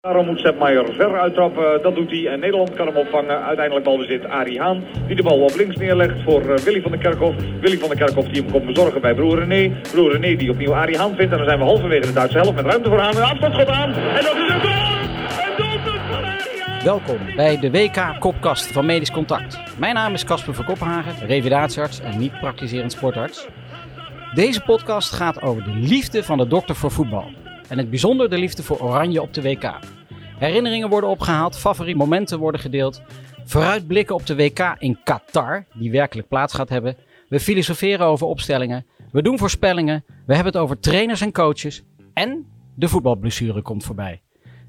Daarom moet Sepp Maier ver uittrappen, dat doet hij. En Nederland kan hem opvangen. Uiteindelijk balbezit Arie Haan, die de bal op links neerlegt voor uh, Willy van der Kerkhof. Willy van der Kerkhof die hem komt verzorgen bij broer René. Broer René die opnieuw Arie Haan vindt. En dan zijn we halverwege de Duitse helft met ruimte voor Haan. Een afstandsschot aan. En dat is een goal! Welkom bij de WK-kopkast van Medisch Contact. Mijn naam is Casper van Koppenhagen, revidatiearts en niet praktiserend sportarts. Deze podcast gaat over de liefde van de dokter voor voetbal. En het bijzonder de liefde voor Oranje op de WK. Herinneringen worden opgehaald, favoriete momenten worden gedeeld. Vooruitblikken op de WK in Qatar, die werkelijk plaats gaat hebben. We filosoferen over opstellingen. We doen voorspellingen. We hebben het over trainers en coaches. En de voetbalblessure komt voorbij.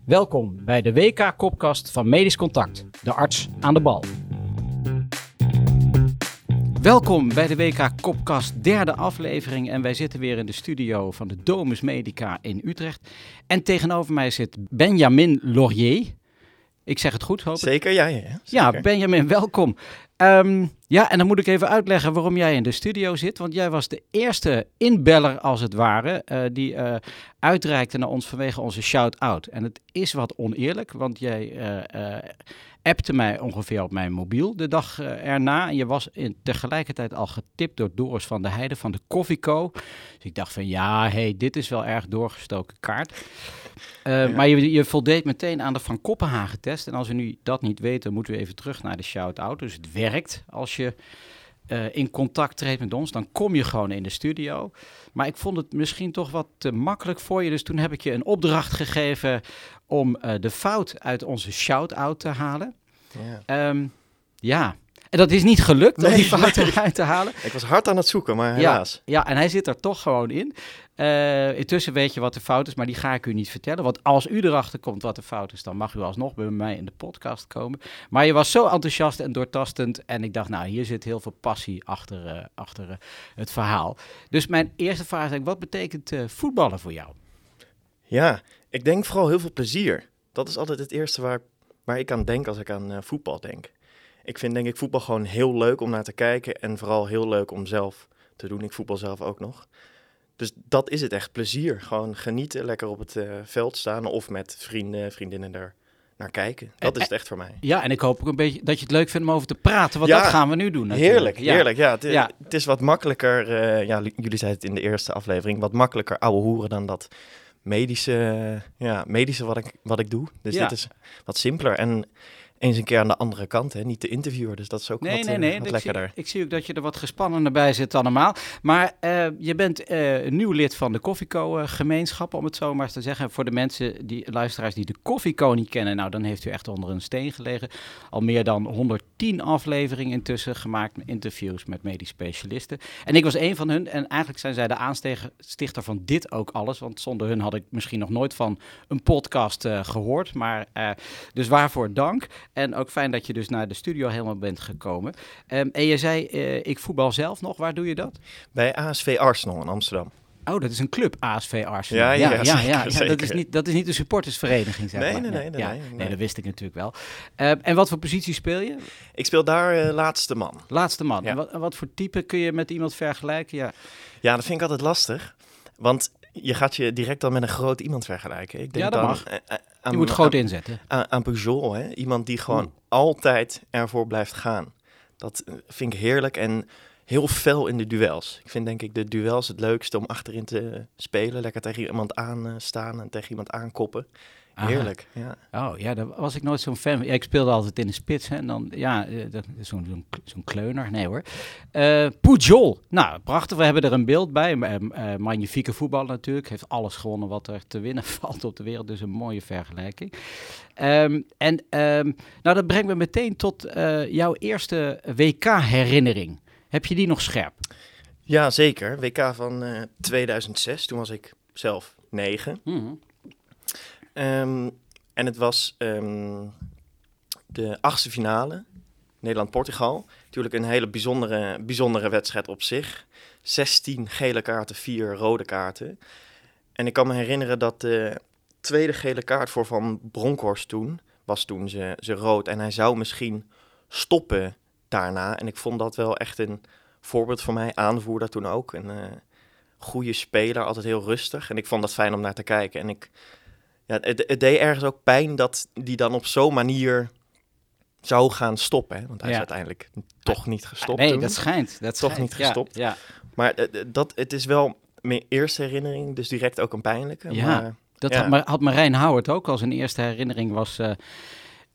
Welkom bij de WK-kopkast van Medisch Contact, de arts aan de bal. Welkom bij de WK Kopkast, derde aflevering. En wij zitten weer in de studio van de Domus Medica in Utrecht. En tegenover mij zit Benjamin Laurier. Ik zeg het goed, hoop ik. Zeker, ja. Ja, ja Benjamin, welkom. Um, ja, en dan moet ik even uitleggen waarom jij in de studio zit. Want jij was de eerste inbeller, als het ware, uh, die uh, uitreikte naar ons vanwege onze shout-out. En het is wat oneerlijk, want jij uh, appte mij ongeveer op mijn mobiel de dag erna. En je was in, tegelijkertijd al getipt door Doris van der Heijden van de Coffeeco. Dus ik dacht van ja, hey, dit is wel erg doorgestoken kaart. Uh, ja. Maar je, je, voldeed meteen aan de Van Koppenhagen test. En als we nu dat niet weten, moeten we even terug naar de shout-out. Dus het werkt als je uh, in contact treedt met ons. Dan kom je gewoon in de studio. Maar ik vond het misschien toch wat te makkelijk voor je. Dus toen heb ik je een opdracht gegeven om uh, de fout uit onze shout-out te halen. Ja. Um, ja. En dat is niet gelukt nee, om die fout nee. eruit te halen. Ik was hard aan het zoeken, maar helaas. Ja, ja en hij zit er toch gewoon in. Uh, intussen weet je wat de fout is, maar die ga ik u niet vertellen. Want als u erachter komt wat de fout is, dan mag u alsnog bij mij in de podcast komen. Maar je was zo enthousiast en doortastend. En ik dacht, nou, hier zit heel veel passie achter, uh, achter uh, het verhaal. Dus mijn eerste vraag is, wat betekent voetballen voor jou? Ja, ik denk vooral heel veel plezier. Dat is altijd het eerste waar, waar ik aan denk als ik aan voetbal denk. Ik vind denk ik voetbal gewoon heel leuk om naar te kijken en vooral heel leuk om zelf te doen. Ik voetbal zelf ook nog. Dus dat is het echt, plezier. Gewoon genieten, lekker op het uh, veld staan of met vrienden, vriendinnen er naar kijken. Dat is het echt voor mij. Ja, en ik hoop ook een beetje dat je het leuk vindt om over te praten, want ja, dat gaan we nu doen natuurlijk. Heerlijk, ja. heerlijk. Ja, het, ja. het is wat makkelijker, uh, ja, jullie zeiden het in de eerste aflevering, wat makkelijker ouwe hoeren dan dat medische, ja, medische wat ik, wat ik doe. Dus dit is wat simpeler en eens een keer aan de andere kant, hè? niet de interviewer. Dus dat is ook nee, wat, nee, nee. Uh, wat ik lekkerder. Zie, ik zie ook dat je er wat gespannender bij zit dan normaal. Maar uh, je bent uh, nieuw lid van de Koffieco-gemeenschap, om het zo maar eens te zeggen. Voor de mensen, die luisteraars die de Koffieco niet kennen, nou dan heeft u echt onder een steen gelegen. Al meer dan 110 afleveringen intussen gemaakt, interviews met medisch specialisten. En ik was een van hun en eigenlijk zijn zij de aanstichter van dit ook alles. Want zonder hun had ik misschien nog nooit van een podcast gehoord. Maar dus waarvoor dank. En ook fijn dat je dus naar de studio helemaal bent gekomen. Um, en je zei, uh, ik voetbal zelf nog. Waar doe je dat? Bij ASV Arsenal in Amsterdam. Oh, dat is een club, ASV Arsenal. Ja, ja, ja, zeker, ja. Dat, is niet, dat is niet de supportersvereniging, zeg nee, maar. Nee, nee, nee, nee, nee, dat wist ik natuurlijk wel. Uh, en wat voor positie speel je? Ik speel daar uh, laatste man. Laatste man. Ja. Wat, wat, voor type kun je met iemand vergelijken? Ja. ja, dat vind ik altijd lastig. Want je gaat je direct dan met een groot iemand vergelijken. Ik denk ja, dat dan, mag. Aan, je moet groot aan, inzetten. Aan, aan Peugeot, hè? iemand die gewoon hmm. altijd ervoor blijft gaan. Dat vind ik heerlijk en heel fel in de duels. Ik vind denk ik de duels het leukste om achterin te spelen. Lekker tegen iemand aan staan en tegen iemand aankoppen. Heerlijk, ja. Oh ja, daar was ik nooit zo'n fan van. Ja, ik speelde altijd in de spits, hè. En dan, ja, zo'n zo'n zo kleuner. Nee hoor. Uh, Pujol. Nou, prachtig. We hebben er een beeld bij. Uh, uh, magnifieke voetbal natuurlijk. Heeft alles gewonnen wat er te winnen valt op de wereld. Dus een mooie vergelijking. Um, en um, nou, dat brengt me meteen tot jouw eerste WK-herinnering. Heb je die nog scherp? Ja, zeker. WK van 2006. Toen was ik zelf negen. Mm Um, en het was um, de achtste finale, Nederland-Portugal. Natuurlijk een hele bijzondere, bijzondere wedstrijd op zich. 16 gele kaarten, 4 rode kaarten. En ik kan me herinneren dat de tweede gele kaart voor Van Bronckhorst toen, was toen ze, ze rood. En hij zou misschien stoppen daarna. En ik vond dat wel echt een voorbeeld voor mij, aanvoerder toen ook. Een uh, goede speler, altijd heel rustig. En ik vond dat fijn om naar te kijken. En ik ja, het, het deed ergens ook pijn dat die dan op zo'n manier zou gaan stoppen. Hè? Want hij Ja. is uiteindelijk toch niet gestopt. nee, toen. dat schijnt. Dat Toch schijnt. niet gestopt. Ja, Maar eh, eh, dat, het is wel mijn eerste herinnering, dus direct ook een pijnlijke. Ja. Maar, Dat had, Ma- had Marijn Howard ook al. Zijn eerste herinnering was, eh,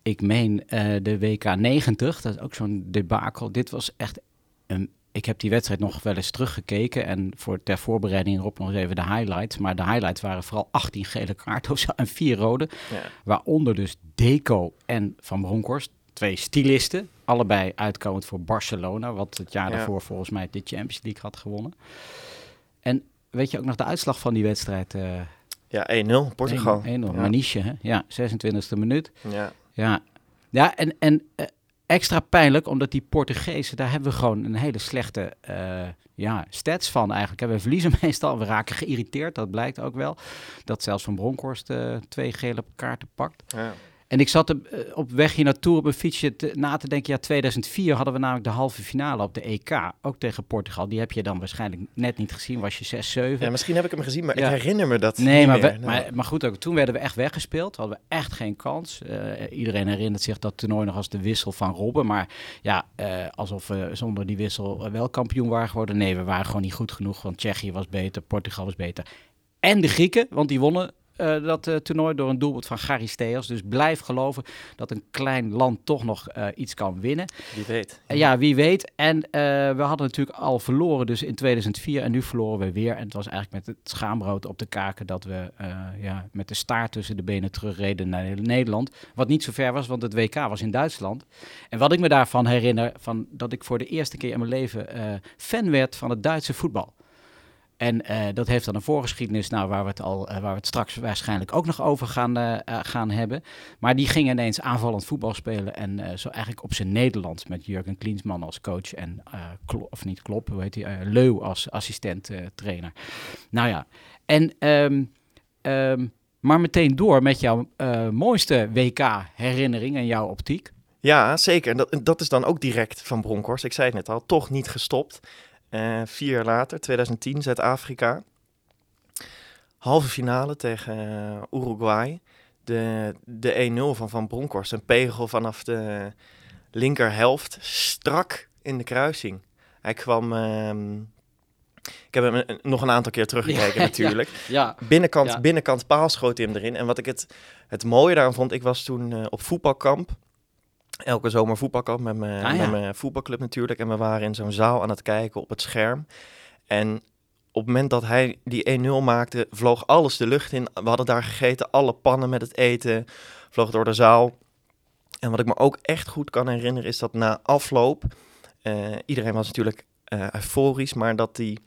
ik meen, de WK 90. Dat is ook zo'n debakel. Dit was echt een... Ik heb die wedstrijd nog wel eens teruggekeken. En voor, ter voorbereiding erop nog eens even de highlights. Maar de highlights waren vooral 18 gele kaarten en 4 rode. ja. Waaronder dus Deco en Van Bronckhorst. Twee stylisten. Allebei uitkomend voor Barcelona. Wat het jaar Ja. daarvoor volgens mij de Champions League had gewonnen. En weet je ook nog de uitslag van die wedstrijd? eh Ja, 1-0, Portugal. 1-0, Ja. Maniche, hè? Ja, 26e minuut. Ja. Ja, ja en, en eh, extra pijnlijk, omdat die Portugezen, daar hebben we gewoon een hele slechte eh, ja, stats van eigenlijk. We verliezen meestal, we raken geïrriteerd, dat blijkt ook wel. Dat zelfs Van Bronckhorst eh, twee gele kaarten pakt. Ja. En ik zat op, eh, op weg hier naartoe op een fietsje te- na te denken. Ja, 2004 hadden we namelijk de halve finale op de EK. Ook tegen Portugal. Die heb je dan waarschijnlijk net niet gezien. Was je 6, 7. Ja, misschien heb ik hem gezien, maar Ja. ik herinner me dat Nee, niet maar, meer. we- Nee. maar, maar goed, ook toen werden we echt weggespeeld. Hadden we echt geen kans. Eh, iedereen herinnert zich dat toernooi nog als de wissel van Robben. Maar ja, eh, alsof we zonder die wissel wel kampioen waren geworden. Nee, we waren gewoon niet goed genoeg. Want Tsjechië was beter, Portugal was beter. En de Grieken, want die wonnen eh, dat eh, toernooi door een doelpunt van Charisteos. Dus blijf geloven dat een klein land toch nog eh, iets kan winnen. Wie weet. Ja, wie weet. En we hadden natuurlijk al verloren dus in 2004 en nu verloren we weer. En het was eigenlijk met het schaambrood op de kaken dat we ja, met de staart tussen de benen terugreden naar Nederland. Wat niet zo ver was, want het WK was in Duitsland. En wat ik me daarvan herinner, van dat ik voor de eerste keer in mijn leven fan werd van het Duitse voetbal. En eh, dat heeft dan een voorgeschiedenis, nou, waar, we het al, eh, waar we het straks waarschijnlijk ook nog over gaan, eh, gaan hebben. Maar die ging ineens aanvallend voetbal spelen. En zo eigenlijk op zijn Nederlands met Jurgen Klinsmann als coach. En, of niet Klop, hoe heet hij? Leu als assistent trainer. Nou ja, en... ehm, ehm, maar meteen door met jouw mooiste WK-herinnering en jouw optiek. Ja, zeker. En dat, dat is dan ook direct van Bronkhorst. Ik zei het net al, toch niet gestopt. Eh, vier jaar later, 2010, Zuid-Afrika. Halve finale tegen eh, Uruguay. De, de 1-0 van Van Bronckhorst. Een pegel vanaf de linkerhelft. Strak in de kruising. Hij kwam... ehm, ik heb hem een- nog een aantal keer teruggekeken Ja, natuurlijk. Ja, Binnenkant, Ja. binnenkant paal schoot hij hem erin. En wat ik het, het mooie daaraan vond, ik was toen eh, op voetbalkamp. Elke zomer voetbalkamp met mijn, Ah, ja. met mijn voetbalclub natuurlijk. En we waren in zo'n zaal aan het kijken op het scherm. En op het moment dat hij die 1-0 maakte, vloog alles de lucht in. We hadden daar gegeten, alle pannen met het eten vloog door de zaal. En wat ik me ook echt goed kan herinneren, is dat na afloop... eh, iedereen was natuurlijk eh, euforisch, maar dat die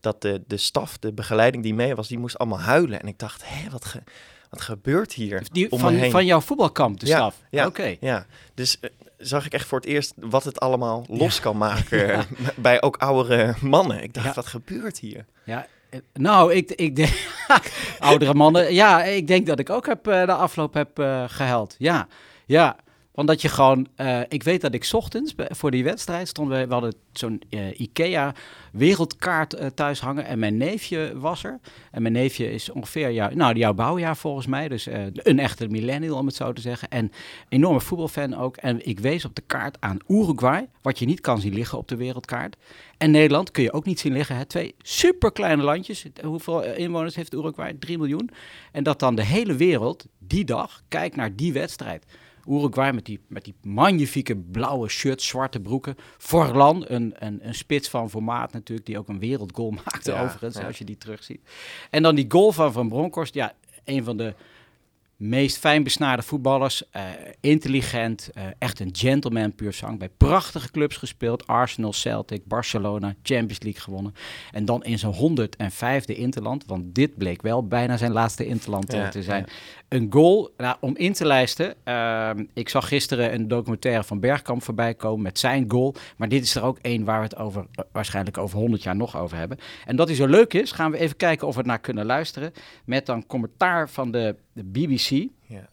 dat de, de staf, de begeleiding die mee was, die moest allemaal huilen. En ik dacht, hé, wat, ge, wat gebeurt hier die, om me van, heen? van jouw voetbalkamp, de Ja, staf. ja. Oké. Ja, dus eh, zag ik echt voor het eerst wat het allemaal los kan maken eh, bij ook oudere mannen. Ik dacht, wat gebeurt hier? Ja, eh, nou, ik, ik denk... oudere mannen. Ja, ik denk dat ik ook heb, de afloop heb eh gehuild. Ja, ja. Want dat je gewoon... eh, ik weet dat ik ochtends voor die wedstrijd stond... We, hadden zo'n eh, Ikea wereldkaart eh, thuis hangen. En mijn neefje was er. En mijn neefje is ongeveer jou, nou, jouw bouwjaar volgens mij. Dus een echte millennial, om het zo te zeggen. En enorme voetbalfan ook. En ik wees op de kaart aan Uruguay. Wat je niet kan zien liggen op de wereldkaart. En Nederland kun je ook niet zien liggen. Hè? Twee superkleine landjes. Hoeveel inwoners heeft Uruguay? 3 miljoen. En dat dan de hele wereld die dag kijkt naar die wedstrijd. Uruguay met die, met die magnifieke blauwe shirts, zwarte broeken. Forlan, een, een, een spits van formaat natuurlijk, die ook een wereldgoal maakte Ja, overigens, ja. als je die terugziet. En dan die goal van Van Bronckhorst, ja, een van de meest fijnbesnaarde voetballers. eh, intelligent, eh, echt een gentleman puur zang. Bij prachtige clubs gespeeld. Arsenal, Celtic, Barcelona, Champions League gewonnen. En dan in zijn 105e interland, want dit bleek wel bijna zijn laatste interland eh, Ja, te zijn. Een goal, nou, om in te lijsten. ehm, ik zag gisteren een documentaire van Bergkamp voorbij komen met zijn goal. Maar dit is er ook één waar we het over, waarschijnlijk over 100 jaar nog over hebben. En dat hij zo leuk is, gaan we even kijken of we het naar kunnen luisteren. Met dan commentaar van de, de BBC. Ja.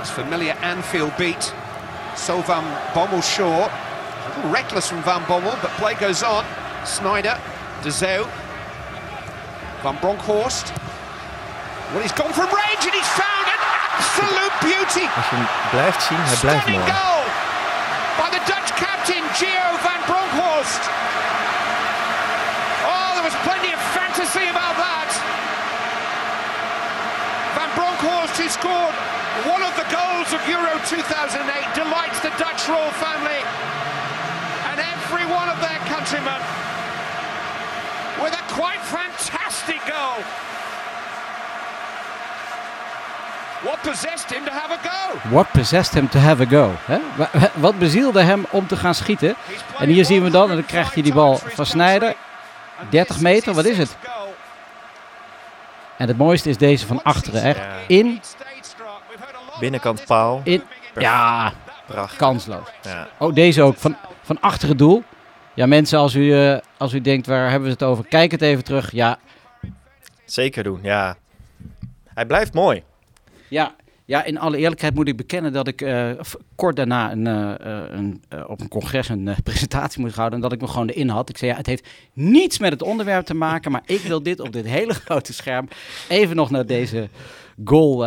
It's familiar Anfield beat. So Van Bommel short. Reckless from Van Bommel, but play goes on. Snyder, De Zeeuw, Van Bronckhorst. Well, he's gone from range and he's found an absolute beauty. Als je hem blijft zien, hij blijft Stunning mooi. goal by the Dutch captain Gio van Bronckhorst. Oh, there was plenty of fantasy about that. Van Bronckhorst, who scored one of the goals of Euro 2008, delights the Dutch royal family and every one of their countrymen with a quite fantastic goal. What possessed him to have a go? What possessed him to have a go? Hè? Wa- Wat bezielde hem om te gaan schieten? En hier zien we dan, en dan krijgt hij die bal van Sneijder. 30 meter, wat is het? En het mooiste is deze van achteren. Echt Ja. in, Binnenkant paal, in. Ja, prachtig. kansloos. Ja. Oh, deze ook. Van, van achter het doel. Ja, mensen, als u, eh, als u denkt, waar hebben we het over? Kijk het even terug. Ja, Zeker doen, ja. Hij blijft mooi. Ja, ja, in alle eerlijkheid moet ik bekennen dat ik eh, kort daarna een, eh, eh, een, op een congres een presentatie moest houden. En dat ik me gewoon erin had. Ik zei, ja, het heeft niets met het onderwerp te maken. Maar ik wil dit op dit hele grote scherm even nog naar deze goal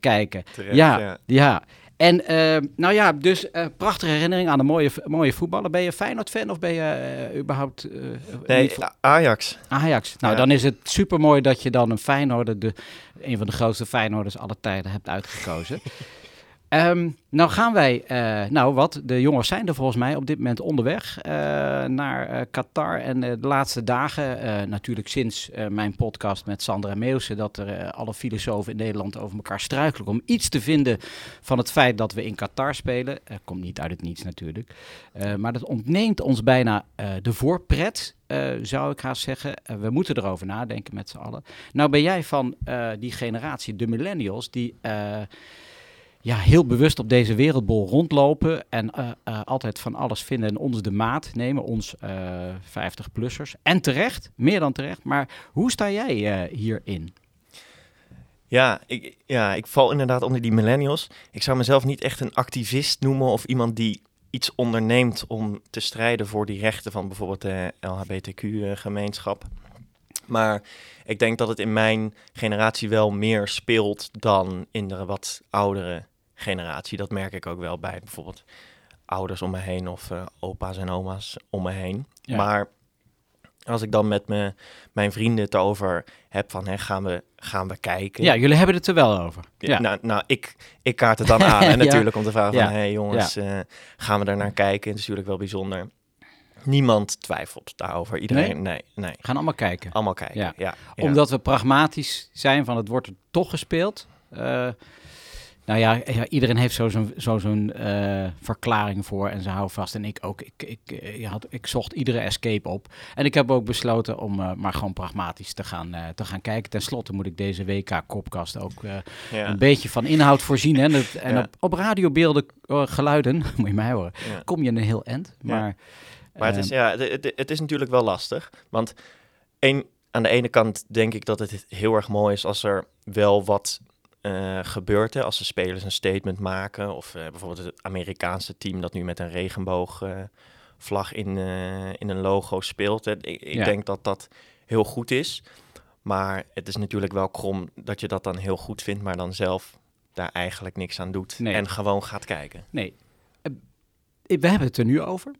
kijken. Terecht, ja, ja. ja. En eh, nou ja, dus eh, prachtige herinnering aan een mooie, mooie voetballer. Ben je Feyenoord-fan of ben je eh, überhaupt Nee, niet Ajax. Ajax. Nou, Ja. dan is het super mooi dat je dan een Feyenoorder, de, een van de grootste Feyenoorders aller tijden, hebt uitgekozen. Ehm, nou gaan wij, eh, nou wat, de jongens zijn er volgens mij op dit moment onderweg eh, naar eh, Qatar. En de laatste dagen, natuurlijk sinds mijn podcast met Sandra Meeuwse, dat er alle filosofen in Nederland over elkaar struikelen om iets te vinden van het feit dat we in Qatar spelen. Komt niet uit het niets natuurlijk. Maar dat ontneemt ons bijna de voorpret, zou ik haast zeggen. We moeten erover nadenken met z'n allen. Nou ben jij van die generatie, de millennials, die ja, heel bewust op deze wereldbol rondlopen en eh, eh, altijd van alles vinden en ons de maat nemen, ons eh 50-plussers. En terecht, meer dan terecht. Maar hoe sta jij hierin? Ja ik, ja, ik val inderdaad onder die millennials. Ik zou mezelf niet echt een activist noemen of iemand die iets onderneemt om te strijden voor die rechten van bijvoorbeeld de LHBTQ-gemeenschap. Maar ik denk dat het in mijn generatie wel meer speelt dan in de wat oudere generatie. Dat merk ik ook wel bij bijvoorbeeld ouders om me heen of eh, opa's en oma's om me heen. Ja. Maar als ik dan met me, mijn vrienden het over heb van hè, gaan, we, gaan we kijken. Ja, jullie hebben het er wel over. Ja, Nou, nou ik, ik kaart het dan aan. En Ja. natuurlijk om te vragen van, hé hey, jongens, eh, gaan we daar naar kijken? Het is natuurlijk wel bijzonder. Niemand twijfelt daarover. Iedereen, nee, nee. gaan allemaal kijken. Allemaal kijken, Ja. ja. ja. Omdat we pragmatisch zijn van het wordt er toch gespeeld. Eh, nou ja, ja, iedereen heeft zo zo'n zo eh, verklaring voor en ze houden vast. En ik ook. Ik, ik, eh, had, ik zocht iedere escape op. En ik heb ook besloten om eh, maar gewoon pragmatisch te gaan, eh, te gaan kijken. Ten slotte moet ik deze WK-kopkast ook eh, ja. een beetje van inhoud voorzien. Hè? Dat- En Ja. op, op radiobeelden, eh, geluiden, moet je mij horen, kom je een heel eind. Ja. Maar, Maar het is, eh, ja, het, het is natuurlijk wel lastig. Want één, aan de ene kant denk ik dat het heel erg mooi is als er wel wat eh, gebeurt. Hè, als de spelers een statement maken. Of eh, bijvoorbeeld het Amerikaanse team dat nu met een regenboogvlag vlag in, eh, in een logo speelt. Hè. Ik, ik Ja. denk dat dat heel goed is. Maar het is natuurlijk wel krom dat je dat dan heel goed vindt, maar dan zelf daar eigenlijk niks aan doet. Nee. En gewoon gaat kijken. Nee. Eh, we hebben het er nu over.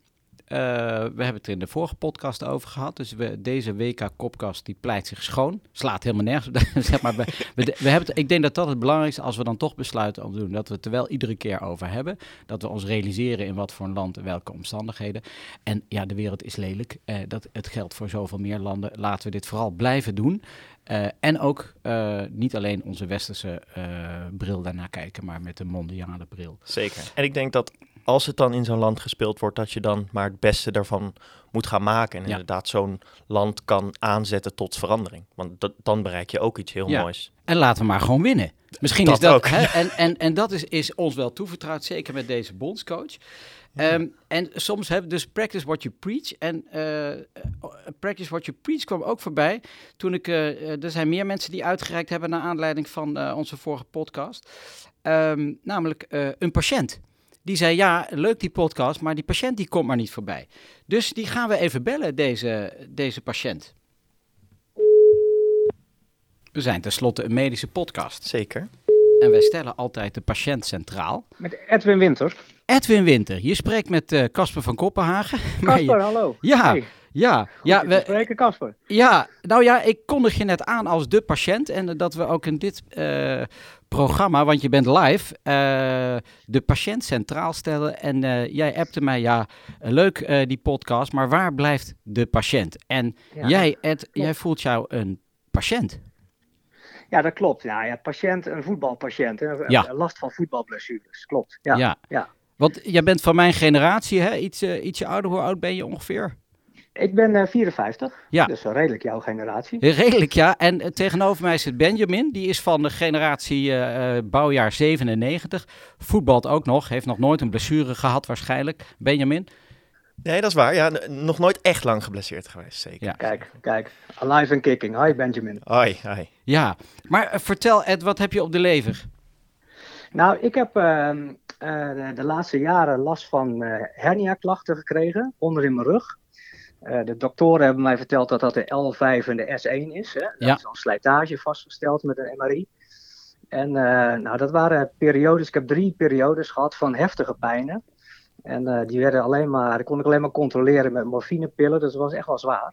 Eh, we hebben het er in de vorige podcast over gehad. Dus we, deze WK-kopkast die pleit zich schoon. Slaat helemaal nergens. zeg maar, we, we, hebben ik denk dat dat het belangrijkste is als we dan toch besluiten om te doen. Dat we het er wel iedere keer over hebben. Dat we ons realiseren in wat voor een land en welke omstandigheden. En ja, de wereld is lelijk. Eh, dat, het geldt voor zoveel meer landen. Laten we dit vooral blijven doen. Eh, en ook niet alleen onze westerse bril daarna kijken, maar met de mondiale bril. Zeker. En ik denk dat als het dan in zo'n land gespeeld wordt, dat je dan maar het beste daarvan moet gaan maken. En Ja. inderdaad zo'n land kan aanzetten tot verandering. Want dat, dan bereik je ook iets heel Ja. moois. En laten we maar gewoon winnen. Misschien Dat is dat. ook. Hè, en, en, en dat is, is ons wel toevertrouwd, zeker met deze bondscoach. Ehm, en soms hebben dus practice what you preach. En eh, eh, practice what you preach kwam ook voorbij. Toen ik. eh, er zijn meer mensen die uitgereikt hebben naar aanleiding van onze vorige podcast. Ehm, namelijk een patiënt. Die zei, ja, leuk die podcast, maar die patiënt die komt maar niet voorbij. Dus die gaan we even bellen, deze, deze patiënt. We zijn tenslotte een medische podcast. Zeker. En wij stellen altijd de patiënt centraal. Met Edwin Winter. Edwin Winter, je spreekt met eh, Casper van Koppenhagen. Casper, hallo. Ja, Hey, ja, ja, goed we, spreken, Casper. ja, nou ja, ik kondig je net aan als de patiënt. En dat we ook in dit eh, programma, want je bent live, eh, de patiënt centraal stellen. En eh, jij appte mij, ja, leuk die podcast, maar waar blijft de patiënt? En Ja. jij, Ed, jij voelt jou een patiënt. Ja, dat klopt. Ja, ja, patiënt, een voetbalpatiënt. Hè. Ja. Last van voetbalblessures. Klopt. Ja. Ja. ja. Want jij bent van mijn generatie, hè? Iets, ietsje ouder. Hoe oud ben je ongeveer? Ik ben eh, 54. Ja. Dus eh, redelijk jouw generatie. Redelijk, ja. En eh, tegenover mij zit Benjamin. Die is van de generatie eh, eh, bouwjaar 97. Voetbalt ook nog. Heeft nog nooit een blessure gehad waarschijnlijk. Benjamin? Nee, dat is waar. Ja, nog nooit echt lang geblesseerd geweest, zeker. Ja. Kijk, kijk. Alive and kicking. Hi Benjamin. Hoi, hoi. Ja. Maar eh, vertel Ed, wat heb je op de lever? Nou, ik heb ehm, eh, de, de laatste jaren last van eh hernia-klachten gekregen. Onder in mijn rug. Eh, de doktoren hebben mij verteld dat dat de L5 en de S1 is. Hè? Dat Ja. is al slijtage vastgesteld met een MRI. En eh, nou, dat waren periodes, ik heb drie periodes gehad van heftige pijnen. En eh, die werden alleen maar, die kon ik alleen maar controleren met morfinepillen, dus dat was echt wel zwaar.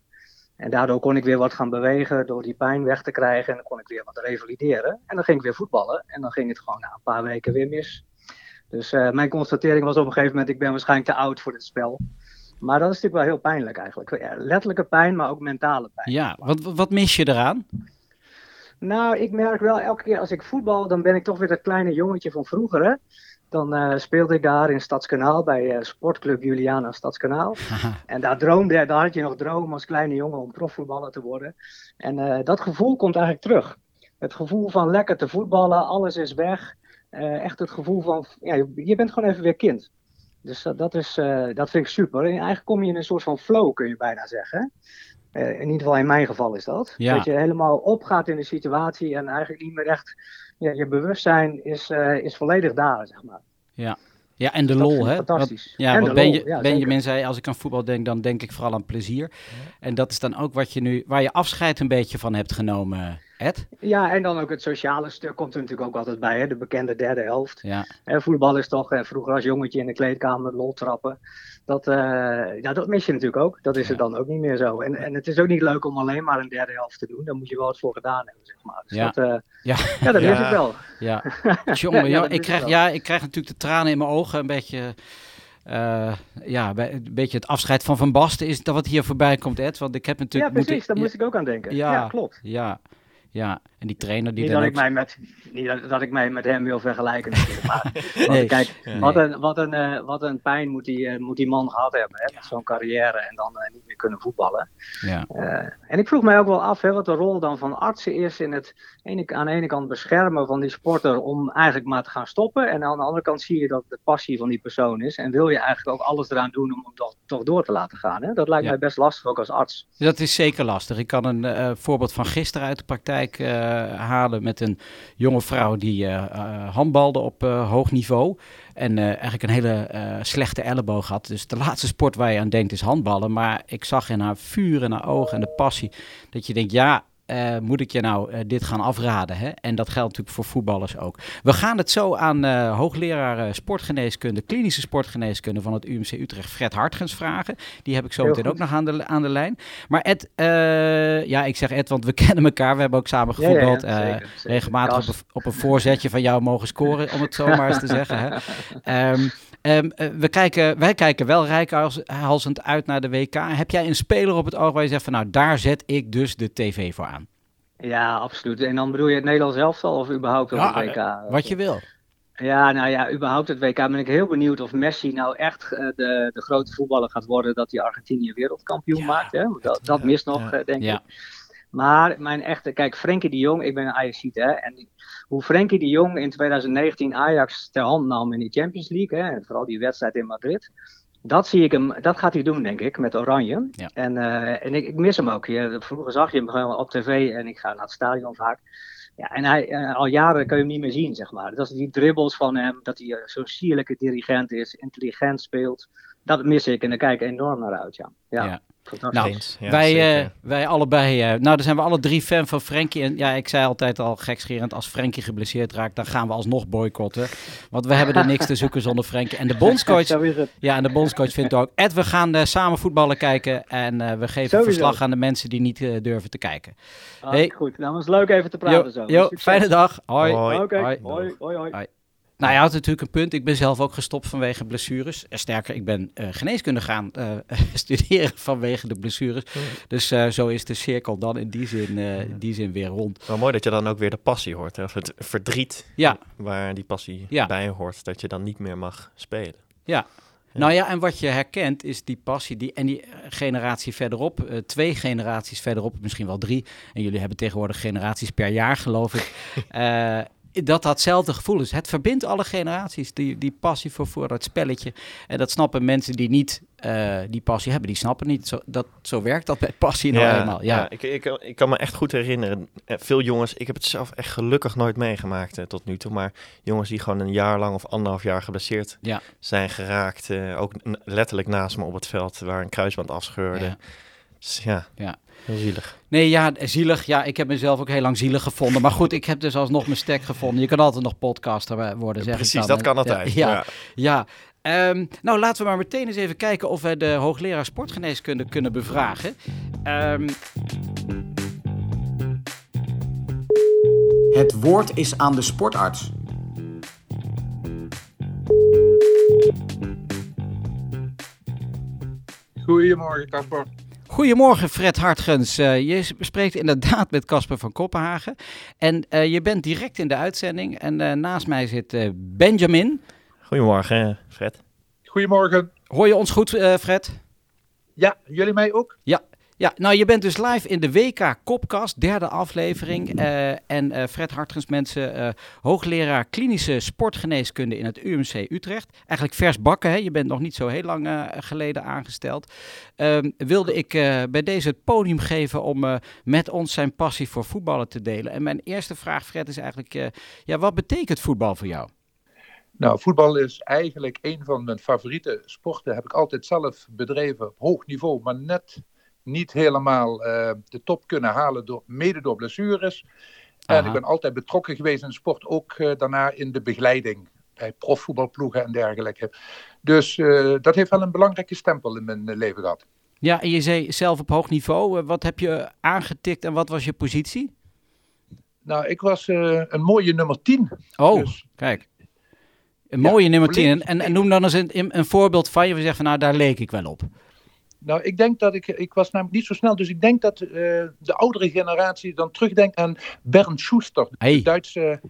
En daardoor kon ik weer wat gaan bewegen door die pijn weg te krijgen. En dan kon ik weer wat revalideren. En dan ging ik weer voetballen. En dan ging het gewoon na een paar weken weer mis. Dus mijn constatering was op een gegeven moment, ik ben waarschijnlijk te oud voor dit spel. Maar dat is natuurlijk wel heel pijnlijk eigenlijk. Ja, letterlijke pijn, maar ook mentale pijn. Ja, wat, wat mis je eraan? Nou, ik merk wel elke keer als ik voetbal, dan ben ik toch weer dat kleine jongetje van vroeger. Hè? Dan eh, speelde ik daar in Stadskanaal bij eh, sportclub Juliana Stadskanaal. En daar droomde, daar had je nog droom als kleine jongen om profvoetballer te worden. En eh, dat gevoel komt eigenlijk terug. Het gevoel van lekker te voetballen, alles is weg. Echt het gevoel van, ja, je bent gewoon even weer kind. Dus dat, dat, is, eh, dat vind ik super. En eigenlijk kom je in een soort van flow, kun je bijna zeggen. Eh, in ieder geval in mijn geval is dat. Ja. Dat je helemaal opgaat in de situatie en eigenlijk niet meer echt... Ja, je bewustzijn is, eh, is volledig daar, zeg maar. Ja, en de Dat lol, hè? fantastisch. Wat- ja, En wat lol, Benja- ja, Benjamin zei, als ik aan voetbal denk, dan denk ik vooral aan plezier. En dat is dan ook wat je nu, waar je afscheid een beetje van hebt genomen, Ed. Ja, en dan ook het sociale stuk komt er natuurlijk ook altijd bij, hè? de bekende derde helft. Ja, Hè, voetbal is toch eh, vroeger als jongetje in de kleedkamer lol trappen. Dat, eh, ja, dat mis je natuurlijk ook. Dat is Ja. er dan ook niet meer zo. En, en het is ook niet leuk om alleen maar een derde helft te doen. Daar moet je wel wat voor gedaan hebben, zeg maar. Dus Ja. dat, eh, ja, ja, dat Ja. mis ik wel. ja. Jongen, Ja, ik, krijg, ja, ik krijg natuurlijk de tranen in mijn ogen. Een beetje, eh, ja, een beetje het afscheid van Van Basten is dat wat hier voorbij komt, Ed. Want ik heb Ja, natuurlijk... precies. moeten- Daar moest ik ook aan denken. Ja. Ja, klopt. Ja, ja. En die trainer die Niet dan dat, ook... ik mij met, niet dat, dat ik mij met hem wil vergelijken natuurlijk. Maar Nee. kijk, wat, een, wat, een, eh, wat een pijn moet die, eh, moet die man gehad hebben. Hè? Met zo'n carrière en dan eh, niet meer kunnen voetballen. Ja, en ik vroeg mij ook wel af hè, wat de rol dan van artsen is in het ene, aan de ene kant beschermen van die sporter om eigenlijk maar te gaan stoppen. En aan de andere kant zie je dat de passie van die persoon is. En wil je eigenlijk ook alles eraan doen om hem toch, toch door te laten gaan. Hè? Dat lijkt Ja. mij best lastig ook als arts. dat is zeker lastig. Ik kan een voorbeeld van gisteren uit de praktijk halen met een jonge vrouw die eh, eh, handbalde op eh, hoog niveau. En eh, eigenlijk een hele eh, slechte elleboog had. Dus de laatste sport waar je aan denkt is handballen. Maar ik zag in haar vuur en haar ogen en de passie dat je denkt, ja, eh, moet ik je nou eh, dit gaan afraden? Hè? En dat geldt natuurlijk voor voetballers ook. We gaan het zo aan eh, hoogleraar sportgeneeskunde, klinische sportgeneeskunde van het UMC Utrecht, Fred Hartgens vragen. Die heb ik zo Heel meteen ook nog aan de, aan de lijn. Maar Ed, ja, ik zeg Ed, want we kennen elkaar. We hebben ook samen Ja, ja, ja, gevoetbald. zeker, zeker. regelmatig op een, op een voorzetje van jou mogen scoren, om het zo maar eens te zeggen. Hè? Ehm, ehm, eh, we kijken, wij kijken wel rijkhalsend uit naar de WK. Heb jij een speler op het oog waar je zegt van nou, daar zet ik dus de tv voor aan? Ja, absoluut. En dan bedoel je het Nederlands elftal of überhaupt Ja, het WK? Wat je wil. Ja, nou ja, überhaupt het WK ben ik heel benieuwd of Messi nou echt eh, de, de grote voetballer gaat worden dat hij Argentinië wereldkampioen Ja. maakt. Hè? Dat, dat mist nog, eh, denk ik. Maar mijn echte, kijk, Frenkie de Jong, ik ben een Ajaxiet, hè. En hoe Frenkie de Jong in 2019 Ajax ter hand nam in die Champions League, hè, en vooral die wedstrijd in Madrid. Dat zie ik hem, dat gaat hij doen, denk ik, met Oranje. Ja. En, eh, en ik, ik mis hem ook. Je, vroeger zag je hem gewoon op tv en ik ga naar het stadion vaak. Ja, en hij, eh, al jaren kun je hem niet meer zien, zeg maar. Dat is die dribbles van hem, dat hij eh, zo'n sierlijke dirigent is, intelligent speelt. Dat mis ik en daar kijk ik enorm naar uit, ja. ja. Ja. Fantastisch. Nou, Eens, ja, wij, eh, wij allebei, eh, nou, dan zijn we alle drie fan van Frenkie. En ja, ik zei altijd al gekscherend, als Frenkie geblesseerd raakt, dan gaan we alsnog boycotten. Want we hebben er niks te zoeken zonder Frenkie. En de bondscoach, ja, en de bondscoach vindt ook, Ed, we gaan eh, samen voetballen kijken. En eh, we geven Sowieso. verslag aan de mensen die niet eh, durven te kijken. Hartstikke goed. Nou, was leuk even te praten Jo, zo. jo, fijne dag. Hoi. Hoi. Oké, Hoi. hoi, hoi, hoi. Nou, je had natuurlijk een punt. Ik ben zelf ook gestopt vanwege blessures. Eh, Sterker, ik ben eh, geneeskunde gaan eh, studeren vanwege de blessures. Dus zo is de cirkel dan in die zin, in die zin weer rond. Wel mooi dat je dan ook weer de passie hoort. Hè? Of het verdriet Ja. waar die passie Ja. bij hoort. Dat je dan niet meer mag spelen. Ja. Nou ja, en wat je herkent is die passie die, en die generatie verderop, twee generaties verderop, misschien wel drie. En jullie hebben tegenwoordig generaties per jaar, geloof ik. eh, dat datzelfde gevoel is. Het verbindt alle generaties, die, die passie voor, voor dat spelletje. En dat snappen mensen die niet eh, die passie hebben, die snappen niet. Zo, dat, zo werkt dat met passie nou eenmaal. Ja. ik, ik, ik kan me echt goed herinneren. eh, Veel jongens, ik heb het zelf echt gelukkig nooit meegemaakt eh, tot nu toe. Maar jongens die gewoon een jaar lang of anderhalf jaar geblesseerd Ja. zijn geraakt. eh, ook letterlijk naast me op het veld waar een kruisband afscheurde. Ja. Ja, heel zielig. Nee, ja, zielig. Ja, ik heb mezelf ook heel lang zielig gevonden. Maar goed, ik heb dus alsnog mijn stek gevonden. Je kan altijd nog podcaster worden, zeg ik Precies, dat kan altijd. Ja, Ja. ja. Ehm, nou, laten we maar meteen eens even kijken of we de hoogleraar sportgeneeskunde kunnen bevragen. Ehm, Het woord is aan de sportarts. Goedemorgen, Casper. Goedemorgen, Fred Hartgens. Eh, je spreekt inderdaad met Casper van Kopenhagen. En eh, je bent direct in de uitzending. En eh, naast mij zit eh, Benjamin. Goedemorgen, Fred. Goedemorgen. Hoor je ons goed, eh, Fred? Ja, jullie mij ook? Ja, ja, nou je bent dus live in de WK Kopkast, derde aflevering. Eh, en eh, Fred Hartgens, mensen, eh, hoogleraar klinische sportgeneeskunde in het UMC Utrecht. Eigenlijk vers bakken, hè? je bent nog niet zo heel lang geleden aangesteld. Ehm, wilde ik bij deze het podium geven om met ons zijn passie voor voetballen te delen. En mijn eerste vraag, Fred, is eigenlijk, ja, wat betekent voetbal voor jou? Nou, voetbal is eigenlijk een van mijn favoriete sporten. Heb ik altijd zelf bedreven op hoog niveau, maar net niet helemaal eh, de top kunnen halen, door, mede door blessures. En ik ben altijd betrokken geweest in de sport, ook eh, daarna in de begeleiding bij profvoetbalploegen en dergelijke. Dus eh, dat heeft wel een belangrijke stempel in mijn leven gehad. Ja, en je zei zelf op hoog niveau. wat heb je aangetikt en wat was je positie? Nou, ik was een mooie nummer 10. Oh, Dus kijk. Een Ja, mooie nummer 10. En, en, en noem dan eens een, een voorbeeld van je. We zeggen van nou, daar leek ik wel op. Nou, ik denk dat ik, ik was namelijk niet zo snel, dus ik denk dat eh, de oudere generatie dan terugdenkt aan Bernd Schuster, Hey. de Duitse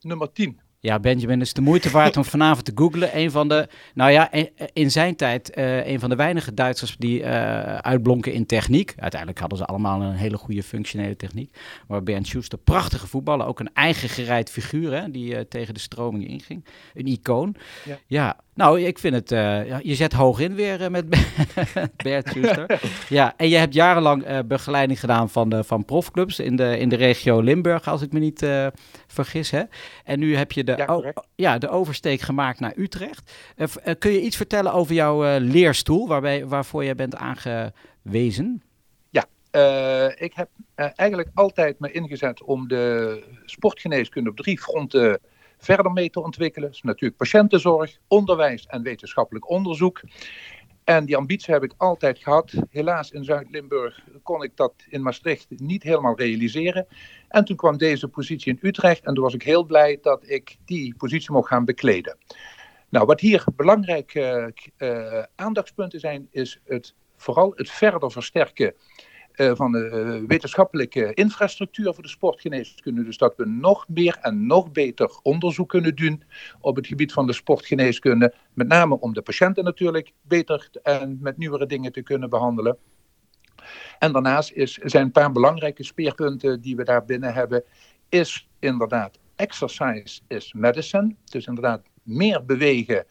nummer 10. Ja, Benjamin, het is de moeite waard om vanavond te googlen. Een van de, nou ja, in, zijn tijd eh, een van de weinige Duitsers die eh, uitblonken in techniek. Uiteindelijk hadden ze allemaal een hele goede functionele techniek. Maar Bernd Schuster, prachtige voetballer. Ook een eigen gereid figuur hè, die tegen de stroming inging. Een icoon. Ja. Ja, nou, ik vind het, eh, ja, je zet hoog in weer eh, met Bernd Schuster. ja, en je hebt jarenlang eh, begeleiding gedaan van, de, van profclubs in de, in de regio Limburg, als ik me niet vergis. Hè? En nu heb je de, Ja, ja, de oversteek gemaakt naar Utrecht. Kun je iets vertellen over jouw leerstoel, waarbij, waarvoor jij bent aangewezen? Eh, ik heb eigenlijk altijd me ingezet om de sportgeneeskunde op drie fronten verder mee te ontwikkelen. Natuurlijk patiëntenzorg, onderwijs en wetenschappelijk onderzoek. En die ambitie heb ik altijd gehad. Helaas in Zuid-Limburg kon ik dat in Maastricht niet helemaal realiseren. En toen kwam deze positie in Utrecht en toen was ik heel blij dat ik die positie mocht gaan bekleden. Nou, wat hier belangrijke eh, aandachtspunten zijn, is het, vooral het verder versterken eh, van de eh, wetenschappelijke infrastructuur voor de sportgeneeskunde. Dus dat we nog meer en nog beter onderzoek kunnen doen op het gebied van de sportgeneeskunde. Met name om de patiënten natuurlijk beter en met nieuwere dingen te kunnen behandelen. En daarnaast is, zijn een paar belangrijke speerpunten die we daar binnen hebben. Is inderdaad exercise is medicine. Dus inderdaad meer bewegen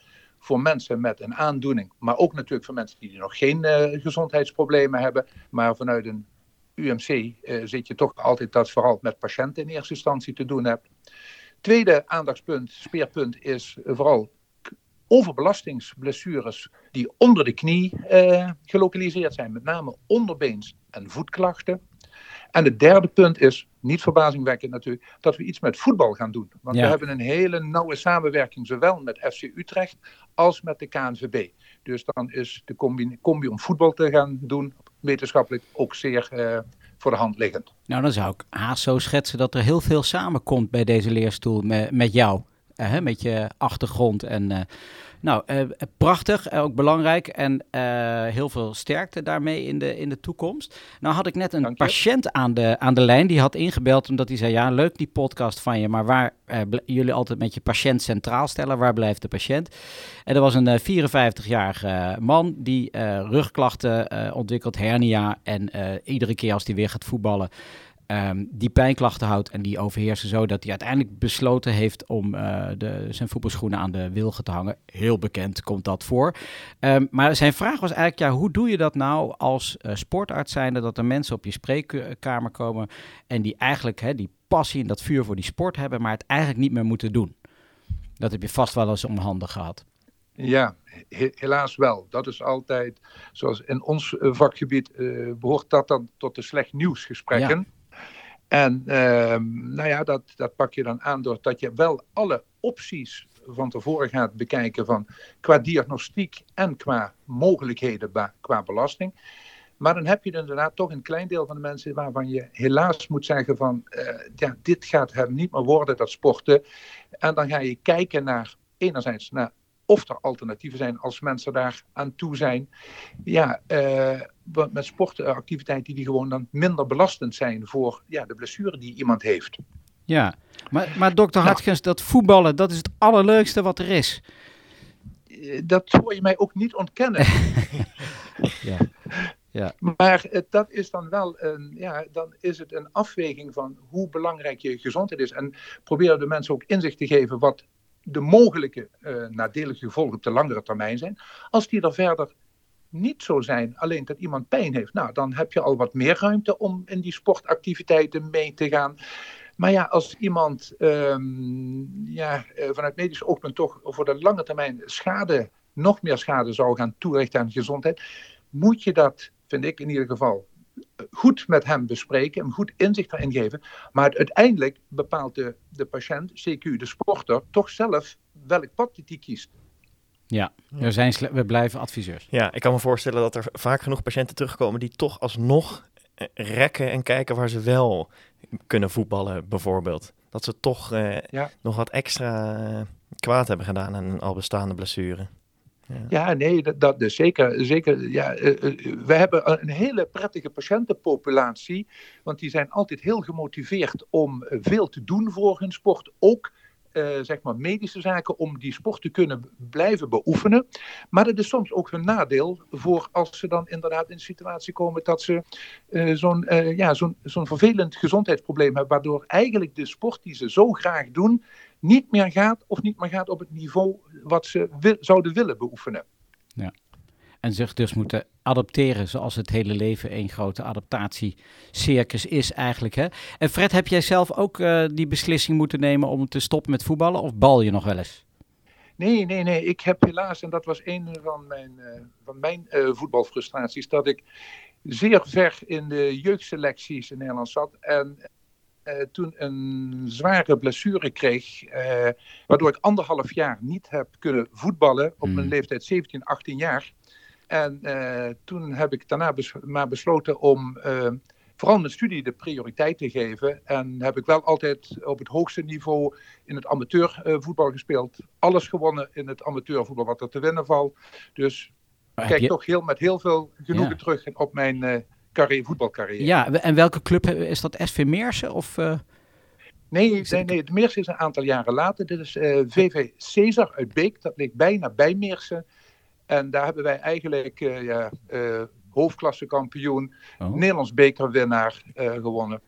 voor mensen met een aandoening, maar ook natuurlijk voor mensen die nog geen eh, gezondheidsproblemen hebben. Maar vanuit een UMC eh, zit je toch altijd dat vooral met patiënten in eerste instantie te doen hebt. Tweede aandachtspunt, speerpunt, is vooral overbelastingsblessures die onder de knie uh, gelokaliseerd zijn, met name onderbeens- en voetklachten. En het derde punt is, niet verbazingwekkend natuurlijk, dat we iets met voetbal gaan doen. Want we hebben een hele nauwe samenwerking, zowel met FC Utrecht als met de KNVB. Dus dan is de combi, combi om voetbal te gaan doen, wetenschappelijk ook zeer uh, voor de hand liggend. Nou, dan zou ik haast zo schetsen dat er heel veel samenkomt bij deze leerstoel met, met jou. Uh, met je achtergrond en uh, nou, uh, prachtig, ook belangrijk en heel veel sterkte daarmee in de, in de toekomst. Nou had ik net een patiënt aan de, aan de lijn, die had ingebeld omdat hij zei, ja leuk die podcast van je, maar waar jullie altijd met je patiënt centraal stellen, waar blijft de patiënt? En er was een 54-jarige man die rugklachten ontwikkelt, hernia en iedere keer als hij weer gaat voetballen, Um, die pijnklachten houdt en die overheersen zo dat hij uiteindelijk besloten heeft om uh, de, zijn voetbalschoenen aan de wilgen te hangen. Heel bekend komt dat voor. Um, maar zijn vraag was eigenlijk, ja, hoe doe je dat nou als uh, sportarts zijnde, dat er mensen op je spreekkamer komen en die eigenlijk hè, die passie en dat vuur voor die sport hebben, maar het eigenlijk niet meer moeten doen? Dat heb je vast wel eens om handen gehad. Ja, he helaas wel. Dat is altijd, zoals in ons uh, vakgebied, behoort dat dan tot de slecht nieuwsgesprekken. En uh, nou ja, dat, dat pak je dan aan doordat je wel alle opties van tevoren gaat bekijken van qua diagnostiek en qua mogelijkheden qua belasting. Maar dan heb je inderdaad toch een klein deel van de mensen waarvan je helaas moet zeggen van uh, ja, dit gaat hem niet meer worden, dat sporten. En dan ga je kijken naar enerzijds naar of er alternatieven zijn als mensen daar aan toe zijn. Ja, uh, met sportactiviteiten die gewoon dan minder belastend zijn voor ja, de blessure die iemand heeft. Ja, maar, maar dokter Hartgens, dat voetballen, dat is het allerleukste wat er is. Eh, dat hoor je mij ook niet ontkennen. ja. Ja. Maar uh, dat is dan wel een, ja, dan is het een afweging van hoe belangrijk je gezondheid is. En proberen de mensen ook inzicht te geven wat de mogelijke uh, nadelige gevolgen op de langere termijn zijn. Als die er verder niet zo zijn, alleen dat iemand pijn heeft, nou, dan heb je al wat meer ruimte om in die sportactiviteiten mee te gaan. Maar ja, als iemand um, ja, eh, vanuit medisch oogpunt toch voor de lange termijn schade, nog meer schade zou gaan toerichten aan gezondheid, moet je dat, vind ik in ieder geval, goed met hem bespreken, hem goed inzicht erin geven. Maar uiteindelijk bepaalt de, de patiënt, CQ, de sporter, toch zelf welk pad hij kiest. Ja, we, zijn we blijven adviseurs. Ja, ik kan me voorstellen dat er vaak genoeg patiënten terugkomen die toch alsnog eh, rekken en kijken waar ze wel kunnen voetballen, bijvoorbeeld. Dat ze toch eh, ja. nog wat extra eh, kwaad hebben gedaan aan een al bestaande blessure. Ja. ja, nee, dat, dat dus zeker. zeker ja, uh, uh, we hebben een hele prettige patiëntenpopulatie, want die zijn altijd heel gemotiveerd om veel te doen voor hun sport. Ook uh, zeg maar medische zaken om die sport te kunnen blijven beoefenen. Maar dat is soms ook hun nadeel voor als ze dan inderdaad in de situatie komen dat ze uh, zo'n uh, ja, zo'n zo'n vervelend gezondheidsprobleem hebben, waardoor eigenlijk de sport die ze zo graag doen niet meer gaat of niet meer gaat op het niveau wat ze zouden willen beoefenen. Ja. En zich dus moeten adapteren zoals het hele leven een grote adaptatiecircus is eigenlijk. Hè? En Fred, heb jij zelf ook uh, die beslissing moeten nemen om te stoppen met voetballen of bal je nog wel eens? Nee, nee, nee. Ik heb helaas, en dat was een van mijn, uh, van mijn uh, voetbalfrustraties, dat ik zeer ver in de jeugdselecties in Nederland zat. En uh, toen een zware blessure kreeg, uh, waardoor ik anderhalf jaar niet heb kunnen voetballen op mijn leeftijd 17, 18 jaar. En uh, toen heb ik daarna bes maar besloten om vooral mijn studie de prioriteit te geven. En heb ik wel altijd op het hoogste niveau in het amateurvoetbal gespeeld. Alles gewonnen in het amateurvoetbal wat er te winnen valt. Dus ik kijk je... toch heel, met heel veel genoegen ja. terug op mijn carrière, voetbalcarrière. Ja, en welke club is dat? SV Meersen of... Nee, nee, nee, het Meersen is een aantal jaren later. Dit is VV Caesar uit Beek. Dat ligt bijna bij Meersen. En daar hebben wij eigenlijk uh, ja, hoofdklasse kampioen, oh. Nederlands bekerwinnaar gewonnen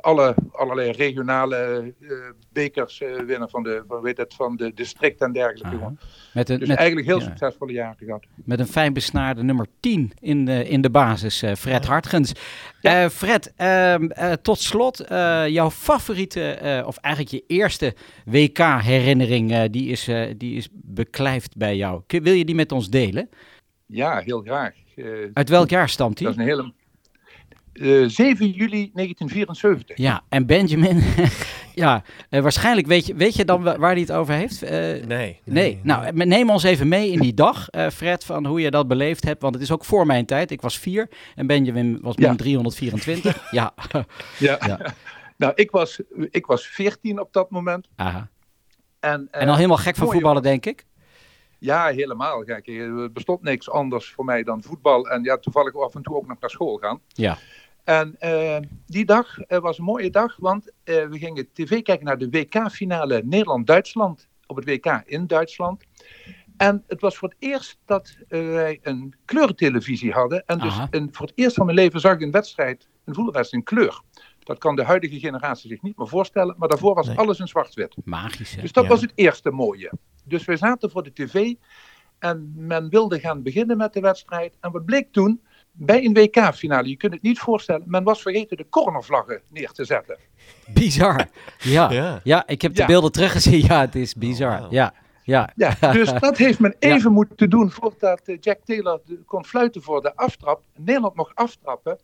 alle, allerlei regionale uh, bekers uh, winnen van de, van, weet het, van de district en dergelijke. Uh met een, dus met, eigenlijk heel ja. succesvolle jaren gehad. Met een fijn besnaarde nummer 10 in de, in de basis, uh, Fred. Hartgens. Ja. Fred, ehm, tot slot, jouw favoriete, of eigenlijk je eerste WK-herinnering, die, is, die is beklijft bij jou. Kun- Wil je die met ons delen? Ja, heel graag. Eh, Uit welk jaar stamt dat is die? een hele... Eh, 7 juli 1974. Ja, en Benjamin, ja, eh, waarschijnlijk weet je, weet je dan wa- waar hij het over heeft? Eh, Nee. Nee, nou, eh, neem ons even mee in die dag, eh, Fred, van hoe je dat beleefd hebt. Want het is ook voor mijn tijd. Ik was vier en Benjamin was Ja. min 324. Ja, Ja. Ja. nou, ik was, ik was 14 op dat moment. Aha. En, eh, En al helemaal gek van voetballen, denk ik. Ja, helemaal. Kijk, er bestond niks anders voor mij dan voetbal. En ja, toevallig af en toe ook nog naar school gaan. Ja. En eh, die dag eh, was een mooie dag, want eh, we gingen tv kijken naar de WK-finale Nederland-Duitsland. Op het WK in Duitsland. En het was voor het eerst dat wij een kleurentelevisie hadden. En dus een, voor het eerst van mijn leven zag ik een wedstrijd, een voetbalwedstrijd in kleur. Dat kan de huidige generatie zich niet meer voorstellen. Maar daarvoor was Nee. alles in zwart-wit. Magisch, hè? Dus dat Ja. was het eerste mooie. Dus we zaten voor de tv en men wilde gaan beginnen met de wedstrijd. En wat bleek toen? Bij een WK-finale, je kunt het niet voorstellen, men was vergeten de cornervlaggen neer te zetten. Bizar. Ja. ja. Ja. ik heb de Ja. beelden teruggezien. Ja, het is bizar. Oh. Ja, ja. Ja, dus dat heeft men even moeten doen voordat eh, Jack Taylor kon fluiten voor de aftrap. Nederland mocht aftrappen.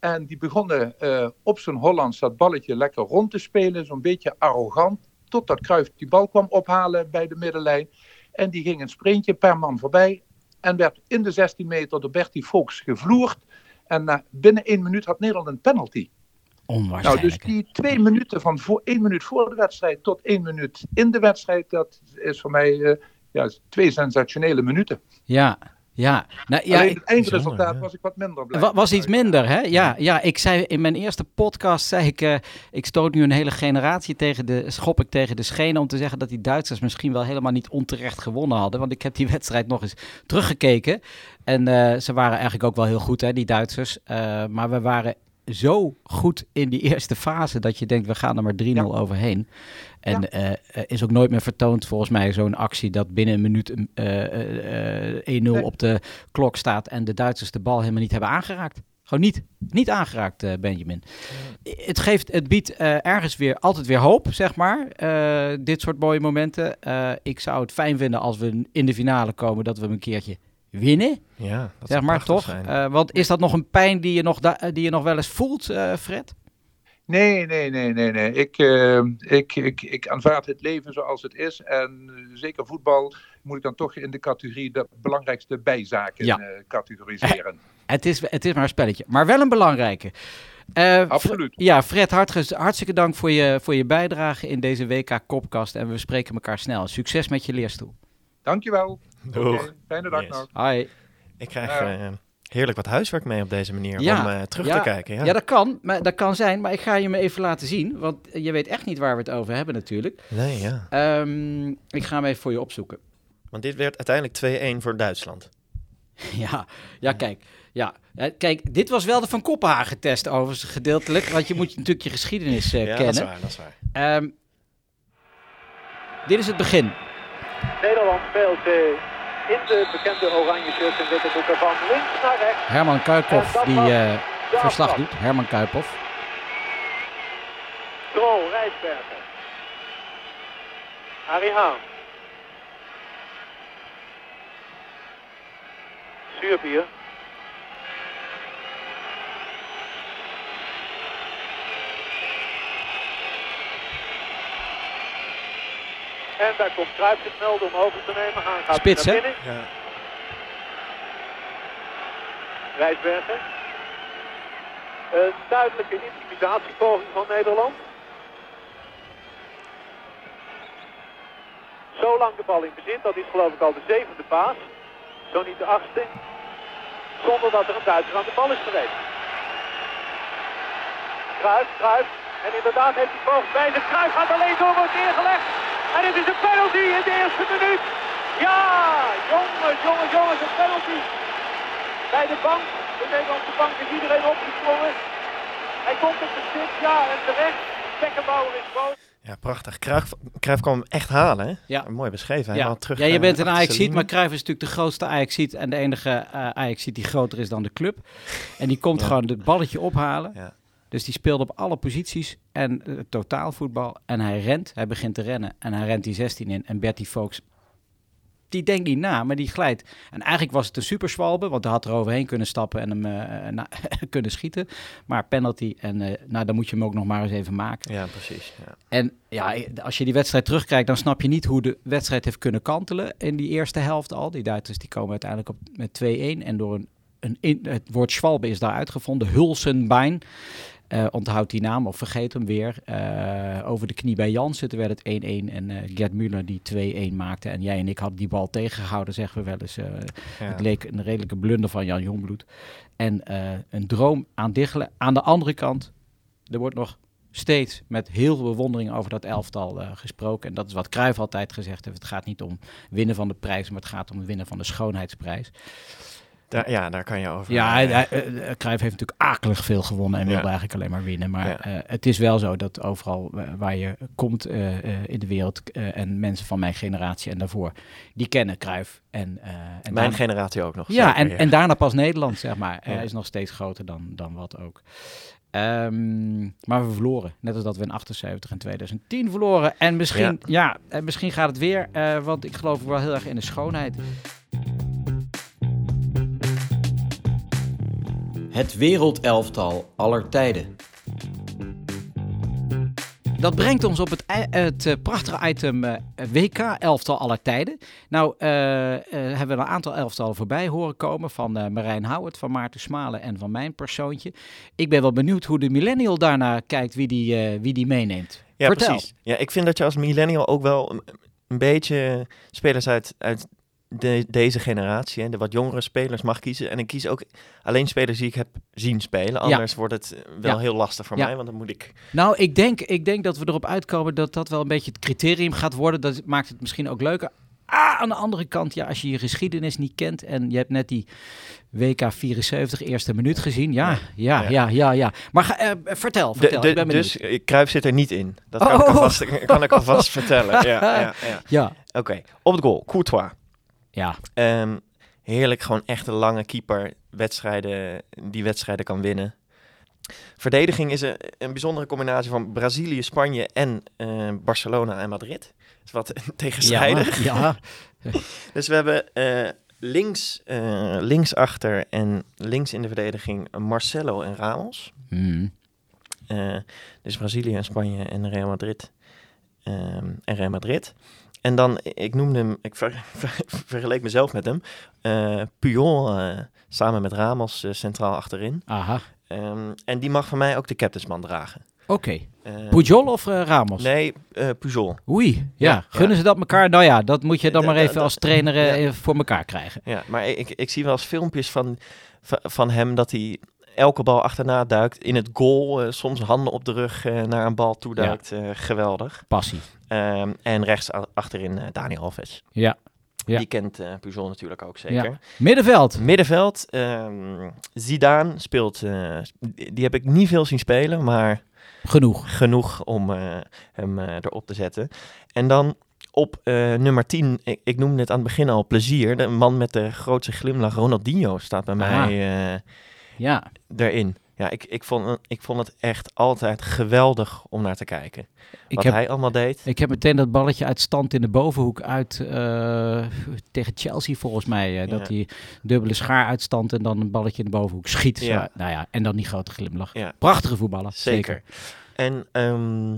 En die begonnen eh, op zijn Hollands dat balletje lekker rond te spelen, zo'n beetje arrogant. Totdat Cruijff die bal kwam ophalen bij de middenlijn. En die ging een sprintje per man voorbij. En werd in de 16 meter door Bertie Volks gevloerd. En na, binnen één minuut had Nederland een penalty. Nou, Onwaarschijnlijk. dus die twee minuten van voor, één minuut voor de wedstrijd tot één minuut in de wedstrijd, dat is voor mij eh, ja, twee sensationele minuten. Ja, ja. Nou, ja, Alleen het eindresultaat was ik wat minder blij. Was iets minder, hè? Ja, ja, ik zei in mijn eerste podcast, zei ik, eh, ik stoot nu een hele generatie tegen de, schop ik tegen de schenen om te zeggen dat die Duitsers misschien wel helemaal niet onterecht gewonnen hadden. Want ik heb die wedstrijd nog eens teruggekeken en eh, ze waren eigenlijk ook wel heel goed, hè, die Duitsers. Eh, maar we waren zo goed in die eerste fase dat je denkt, we gaan er maar 3-0 overheen. En Ja. eh, eh, is ook nooit meer vertoond volgens mij zo'n actie dat binnen een minuut eh, eh, eh, 1-0 Nee. op de klok staat en de Duitsers de bal helemaal niet hebben aangeraakt. Gewoon niet, niet aangeraakt, eh, Benjamin. Het, geeft, het biedt eh, ergens weer altijd weer hoop, zeg maar. eh, dit soort mooie momenten. Eh, ik zou het fijn vinden als we in de finale komen dat we hem een keertje winnen. Ja, dat zeg zou maar toch? zijn. Eh, want is dat nog een pijn die je nog, die je nog wel eens voelt, eh, Fred? Nee, nee, nee, nee, nee. Ik, eh, ik, ik, ik aanvaard het leven zoals het is. En eh, zeker voetbal moet ik dan toch in de categorie de belangrijkste bijzaken Ja. eh, categoriseren. Het is, het is maar een spelletje, maar wel een belangrijke. Eh, Absoluut. ja, Fred, hartge- hartstikke dank voor je, voor je bijdrage in deze WK-kopkast. En we spreken elkaar snel. Succes met je leerstoel. Dankjewel. Doeg. Oké, fijne dag Yes. nog. Hoi. Ik krijg eh, heerlijk wat huiswerk mee op deze manier Ja, om eh, terug ja, te kijken. Ja. Ja, dat kan. Maar, dat kan zijn. Maar ik ga je me even laten zien. Want je weet echt niet waar we het over hebben natuurlijk. Nee, ja. Ehm, ik ga hem even voor je opzoeken. Want dit werd uiteindelijk 2-1 voor Duitsland. Ja, ja kijk. Ja. Eh, kijk, dit was wel de Van Kopenhagen test overigens gedeeltelijk. Want je moet natuurlijk je geschiedenis eh, ja, kennen. dat is waar, dat is waar. Ehm, dit is het begin. Nederland speelt eh, in de bekende oranje shirt en witte van links naar rechts. Herman Kuiphoff die de verslag doet. Herman Kuiphoff. Krol, Rijsbergen. Harry Haan. Zuurbier. En daar komt Cruijff zich melden om over te nemen. Haan gaat Spits, naar hè? binnen. Ja. Rijsbergen. Een duidelijke intimidatiepoging van Nederland. Zo lang de bal in bezit, dat is geloof ik al de zevende paas. Zo niet de achtste. Zonder dat er een Duitser aan de bal is geweest. Kruif, Kruif. En inderdaad heeft hij poging bij zich. Kruif gaat alleen door, wordt neergelegd. En het is een penalty in de eerste minuut. Ja, jongens, jongens, jongens, een penalty. Bij de bank, de Nederlandse bank is iedereen opgesprongen. Hij komt op de stip, ja, en terecht. Beckenbauer is boos. Ja, prachtig. Cruijff, Cruijff kwam hem echt halen, hè? Ja. Mooi beschreven. Ja. Terug ja, je bent een Ajaxiet, maar. Cruijff is natuurlijk de grootste Ajaxiet en de enige eh Ajaxiet die groter is dan de club. En die komt Ja. gewoon het balletje ophalen. Ja. Dus die speelt op alle posities en eh, totaalvoetbal. En hij rent, hij begint te rennen en hij rent die 16 in. En Bertie Vogts die denkt niet na, maar die glijdt. En eigenlijk was het een superschwalbe, want hij had er overheen kunnen stappen en hem eh, na- kunnen schieten. Maar penalty en eh, nou, dan moet je hem ook nog maar eens even maken. Ja, precies. Ja. En ja, als je die wedstrijd terugkijkt, dan snap je niet hoe de wedstrijd heeft kunnen kantelen in die eerste helft al. Die Duitsers die komen uiteindelijk op met 2-1 en door een, een in, het woord Schwalbe is daar uitgevonden, Hulsenbein. Eh onthoud die naam of vergeet hem weer. Eh, over de knie bij Jansen, werd het 1-1 en eh Gerd Müller die 2-1 maakte. En jij en ik hadden die bal tegengehouden, zeggen we wel eens. Ja. Het leek een redelijke blunder van Jan Jongbloed. En een droom aan Diggelen. Aan de andere kant, er wordt nog steeds met heel veel bewondering over dat elftal gesproken. En dat is wat Cruijff altijd gezegd heeft. Het gaat niet om winnen van de prijs, maar het gaat om het winnen van de schoonheidsprijs. Daar, ja, daar kan je over. Ja, hij, eh, hij- eh, Cruijff heeft natuurlijk akelig veel gewonnen en Ja. wilde eigenlijk alleen maar winnen. Maar Ja. eh, het is wel zo dat overal eh, waar je komt eh, eh, in de wereld eh, en mensen van mijn generatie en daarvoor, die kennen Cruijff. En, eh, en Mijn daarna- generatie ook nog. ja, zeker, en, en daarna pas Nederland, zeg maar. Hij is nog steeds groter dan, dan wat ook. Ehm, maar we verloren. Net als dat we in 78 en 2010 verloren. En misschien, ja. en misschien gaat het weer. eh, want ik geloof wel heel erg in de schoonheid. Het wereldelftal aller tijden. Dat brengt ons op het, het eh, prachtige item eh, WK elftal aller tijden. Nou eh, eh, hebben we een aantal elftallen voorbij horen komen van eh, Marijn Houwert, van Maarten Smalen en van mijn persoontje. Ik ben wel benieuwd hoe de millennial daarna kijkt wie die, eh, wie die meeneemt. Ja, Vertel. precies. Ja, ik vind dat je als millennial ook wel een, een beetje spelers uit, uit de, deze generatie, hè, de wat jongere spelers mag kiezen. En ik kies ook alleen spelers die ik heb zien spelen. Anders wordt het eh, wel Ja. heel lastig voor Ja. mij, want dan moet ik... Nou, ik denk, ik denk dat we erop uitkomen dat dat wel een beetje het criterium gaat worden. Dat maakt het misschien ook leuker. Ah, aan de andere kant, ja, als je je geschiedenis niet kent en je hebt net die WK 74 eerste minuut gezien. Ja, ja, ja, Ja. ja, ja. Maar ga, eh, vertel, vertel. de- ik ben dus zit er niet in. Dat kan, ik, Oh. alvast, kan ik alvast vertellen. Ja, ja, ja. Ja, Oké, op het goal. Courtois. Ja. Ehm, heerlijk, gewoon echt een lange keeper. Wedstrijden, die wedstrijden kan winnen. Verdediging is een, een bijzondere combinatie van Brazilië, Spanje en eh, Barcelona en Madrid. Is wat tegenstrijdig. Ja, Dus we hebben eh, links, eh, linksachter en links in de verdediging Marcelo en Ramos. Eh, dus Brazilië en Spanje en Real Madrid. Ehm, en Real Madrid. En dan, ik noemde hem, ik ver, ver- vergeleek mezelf met hem. eh Puyol eh, samen met Ramos eh, centraal achterin. Aha, Ehm, en die mag van mij ook de captainsman dragen. oké. Ehm, Pujol of Ramos? Nee, Pujol. Oei, ja. Ja, Gunnen ze dat elkaar? Nou ja, dat moet je dan Da- maar even als trainer ja. voor elkaar krijgen. Ja, maar ik, ik zie wel eens filmpjes van, van hem dat hij elke bal achterna duikt. In het goal, eh, soms handen op de rug eh, naar een bal toe duikt. Eh, geweldig. Passie. Ehm, en rechts achterin eh, Dani Alves. Ja. Ja. Die kent Pujol natuurlijk ook zeker. Ja. Middenveld. Middenveld, ehm, Zidane speelt, die heb ik niet veel zien spelen, maar Genoeg. genoeg om hem erop te zetten. En dan op nummer 10, ik, ik noemde het aan het begin al, plezier. De man met de grootste glimlach, Ronaldinho, staat bij Aha. mij Ja. erin. Ja, ik, ik, vond, ik vond het echt altijd geweldig om naar te kijken. Ik Wat heb, hij allemaal deed. ik heb meteen dat balletje uit stand in de bovenhoek uit eh, tegen Chelsea volgens mij. eh, Dat hij dubbele schaar uitstand en dan een balletje in de bovenhoek schiet. Ja. Zo, nou ja, en dan die grote glimlach. Ja. Prachtige voetballer. Zeker. En ehm,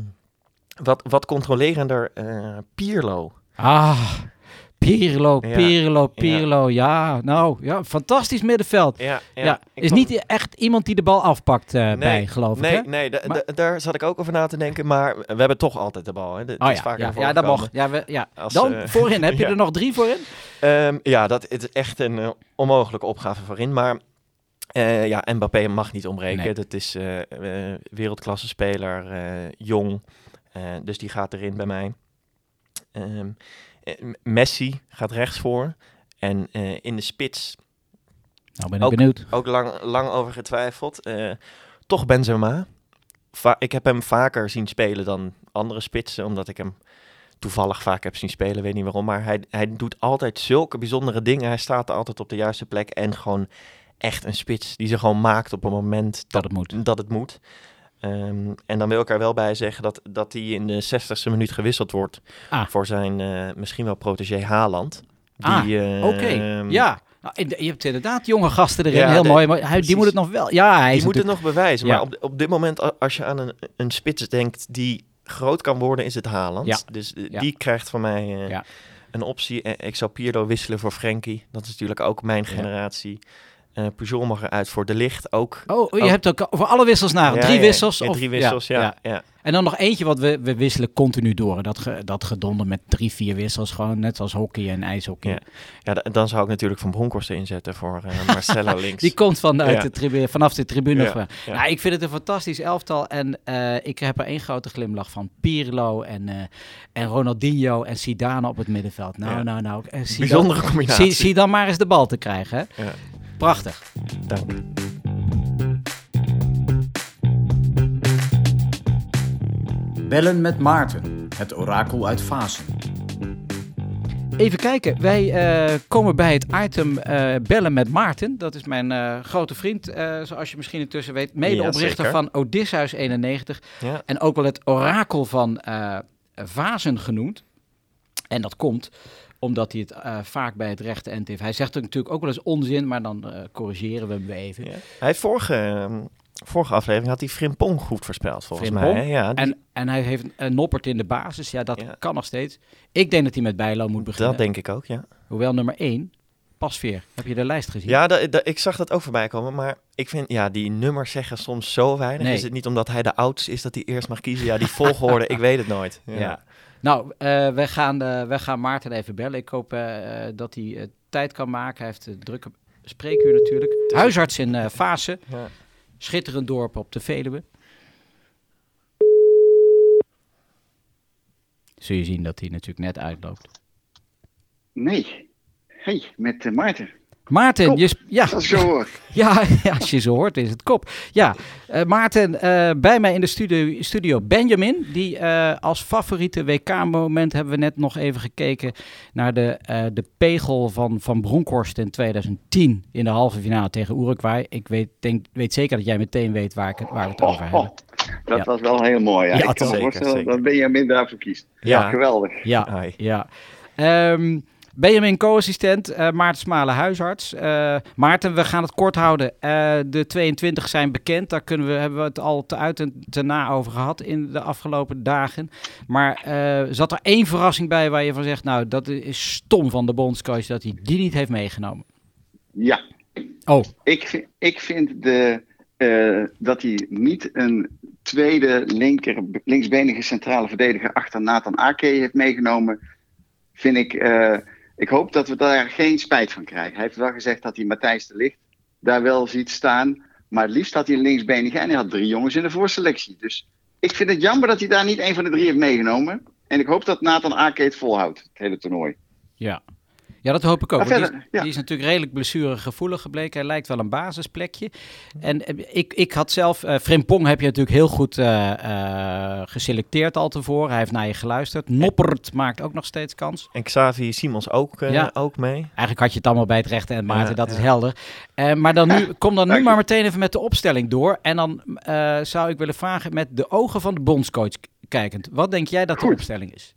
wat, wat controlerender, eh Pierlo. Ah, Pirlo. Pirlo, Pirlo. Ja. nou, ja, fantastisch middenveld. Ja, Ja, is niet echt iemand die de bal afpakt eh, bij, geloof ik. Nee, hè? nee da- daar zat ik ook over na te denken. Maar we hebben toch altijd de bal. Hè. Dat Oh is ja, vaker ja, dat mocht. Ja, we, ja. Als, Dan eh, voorin, heb je er nog drie voorin? Ehm, ja, dat is echt een eh, onmogelijke opgave voorin. Maar ja, Mbappé mag niet ontbreken. Nee. Dat is wereldklasse speler, jong. Dus die gaat erin bij mij. Eh, Messi gaat rechts voor. En eh, in de spits Nou, ben ik Ook- benieuwd. ook lang, lang over getwijfeld. Eh, toch Benzema. Va ik heb hem vaker zien spelen dan andere spitsen, omdat ik hem toevallig vaak heb zien spelen, weet niet waarom. Maar hij, hij doet altijd zulke bijzondere dingen. Hij staat altijd op de juiste plek en gewoon echt een spits die ze gewoon maakt op een moment Dat het moet. dat het moet. Ehm, en dan wil ik er wel bij zeggen dat, dat hij in de 60ste minuut gewisseld wordt Ah. voor zijn eh, misschien wel protégé Haaland. Ah, Die, eh, Oké, ja. Nou, je hebt inderdaad jonge gasten erin, Ja, heel de- mooi. Maar hij, die moet het nog wel... Ja, hij die moet het nog bewijzen. Ja. Maar op, op dit moment, als je aan een, een spits denkt die groot kan worden, is het Haaland. Ja. Dus eh, die krijgt van mij eh, een optie. Ik zou Pirlo wisselen voor Frenkie. Dat is natuurlijk ook mijn generatie. Eh Pujol mag eruit voor de licht ook. Oh, je Oh. hebt ook over alle wissels na. Ja, drie ja, wissels? Ja, of- drie wissels, ja. ja. En dan nog eentje, wat we, we wisselen continu door. Dat, ge, dat gedonder met drie, vier wissels. Gewoon net als hockey en ijshockey. Ja. Ja, da- dan zou ik natuurlijk Van Bronckhorst inzetten voor eh, Marcelo links. Die komt vanuit de tribune, vanaf de tribune. Nou, ik vind het een fantastisch elftal. En eh, ik heb er één grote glimlach van. Pirlo en, en Ronaldinho en Zidane op het middenveld. Nou, nou, nou. Zidane- Bijzondere combinatie. Zie, zie dan maar eens de bal te krijgen. Prachtig. dank. Bellen met Maarten, het orakel uit Fasen. Even kijken, wij eh, komen bij het item eh, bellen met Maarten. Dat is mijn eh, grote vriend, eh, zoals je misschien intussen weet. Medeoprichter van Odysseus 91. Ja. En ook wel het orakel van eh Vazen genoemd. En dat komt omdat hij het eh, vaak bij het rechte eind heeft. Hij zegt natuurlijk ook wel eens onzin, maar dan eh, corrigeren we hem even. Ja. Hij vorige, ehm, vorige aflevering had hij Frimpong goed voorspeld, volgens Frimpong? mij. Ja, die- En, en hij heeft een noppert in de basis. Ja, dat Ja. kan nog steeds. Ik denk dat hij met Bijlo moet beginnen. dat denk ik ook, ja. Hoewel nummer 1, Pasveer. Heb je de lijst gezien? Ja, ik zag dat ook voorbij komen, maar ik vind, ja, die nummers zeggen soms zo weinig. Nee. Is het niet omdat hij de oudste is dat hij eerst mag kiezen? Ja, die volgorde, ik weet het nooit. Ja. Ja. Nou, eh we, gaan, eh, we gaan Maarten even bellen. Ik hoop eh, dat hij tijd kan maken. Hij heeft een drukke spreekuur natuurlijk. Huisarts in eh Fase. Ja. Schitterend dorp op de Veluwe. Zul je zien dat hij natuurlijk net uitloopt. Nee. Hey, met Maarten. Maarten, Kop. je ja, Als ik zo hoor. ja, ja, als je zo hoort is het kop. Ja, eh, Maarten, eh, bij mij in de studio, studio Benjamin. Die eh, als favoriete WK-moment hebben we net nog even gekeken naar de, eh, de pegel van Van Bronckhorst in 2010 in de halve finale tegen Uruguay. Ik weet, denk, weet zeker dat jij meteen weet waar, ik, het- waar we het over Oh, hebben. oh, dat Ja. was wel heel mooi. Ja. Ja, ik kan me zeker, voorstellen dat Benjamin daarvoor kiest. Ja. Geweldig. Ja, Hi. ja. Ehm, Benjamin, co-assistent, eh, Maarten Smalen, huisarts. Eh, Maarten, we gaan het kort houden. Eh, de 22 zijn bekend. Daar kunnen we, hebben we het al te uit en te na over gehad in de afgelopen dagen. Maar zat er één verrassing bij waar je van zegt... nou, dat is stom van de bondscoach dat hij die niet heeft meegenomen. Ja, Oh, ik, vind- ik vind de, dat hij niet een tweede linker, linksbenige centrale verdediger achter Nathan Ake heeft meegenomen. Vind ik, ik hoop dat we daar geen spijt van krijgen. Hij heeft wel gezegd dat hij Matthijs de Ligt daar wel ziet staan. Maar het liefst had hij een linksbenige en hij had drie jongens in de voorselectie. Dus ik vind het jammer dat hij daar niet een van de drie heeft meegenomen. En ik hoop dat Nathan Ake het volhoudt, het hele toernooi. ja. Ja, dat hoop ik ook. Die, is, ja. die is natuurlijk redelijk blessuregevoelig gebleken. Hij lijkt wel een basisplekje. En eh, ik, ik had zelf... eh Frimpong heb je natuurlijk heel goed eh, eh, geselecteerd al tevoren. Hij heeft naar je geluisterd. Noppert maakt ook nog steeds kans. En Xavi Simons ook, eh, Ja. ook mee. Eigenlijk had je het allemaal bij het rechte en Maarten, Ja, dat is helder. Eh, maar dan nu, kom dan nu maar meteen even met de opstelling door. En dan eh, zou ik willen vragen met de ogen van de bondscoach kijkend. Wat denk jij dat de opstelling is?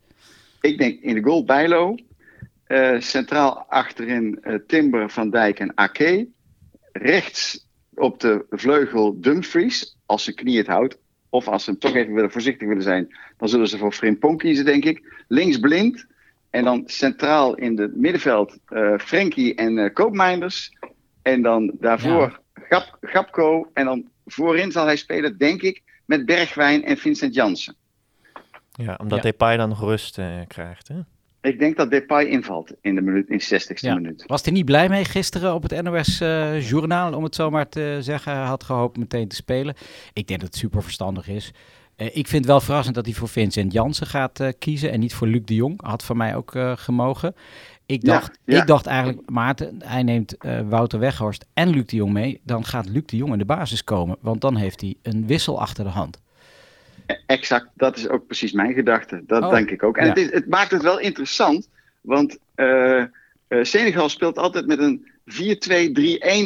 Ik denk in de goal Bijlo. Eh, centraal achterin eh, Timber, Van Dijk en Ake. Rechts op de vleugel Dumfries, als zijn knie het houdt. Of als ze hem toch even willen, voorzichtig willen zijn, dan zullen ze voor Frimpong kiezen, denk ik. Links Blind. En dan centraal in het middenveld eh Frenkie en eh Koopmeinders. En dan daarvoor Gap, Gapco. En dan voorin zal hij spelen, denk ik, met Bergwijn en Vincent Jansen. Ja, omdat Ja. Depay dan nog rust eh, krijgt. Hè? Ik denk dat Depay invalt in de, minuut, in de 60ste Ja. minuut. Was hij niet blij mee gisteren op het NOS-journaal, om het zo maar te zeggen? Hij had gehoopt meteen te spelen. Ik denk dat het super verstandig is. Eh, ik vind het wel verrassend dat hij voor Vincent Jansen gaat eh, kiezen en niet voor Luc de Jong. Had voor mij ook eh, gemogen. Ik dacht, ja. ik dacht eigenlijk, Maarten, hij neemt eh, Wouter Weghorst en Luc de Jong mee. Dan gaat Luc de Jong in de basis komen, want dan heeft hij een wissel achter de hand. Exact, dat is ook precies mijn gedachte. Dat Oh, denk ik ook. En ja. het, is, het maakt het wel interessant, want eh, Senegal speelt altijd met een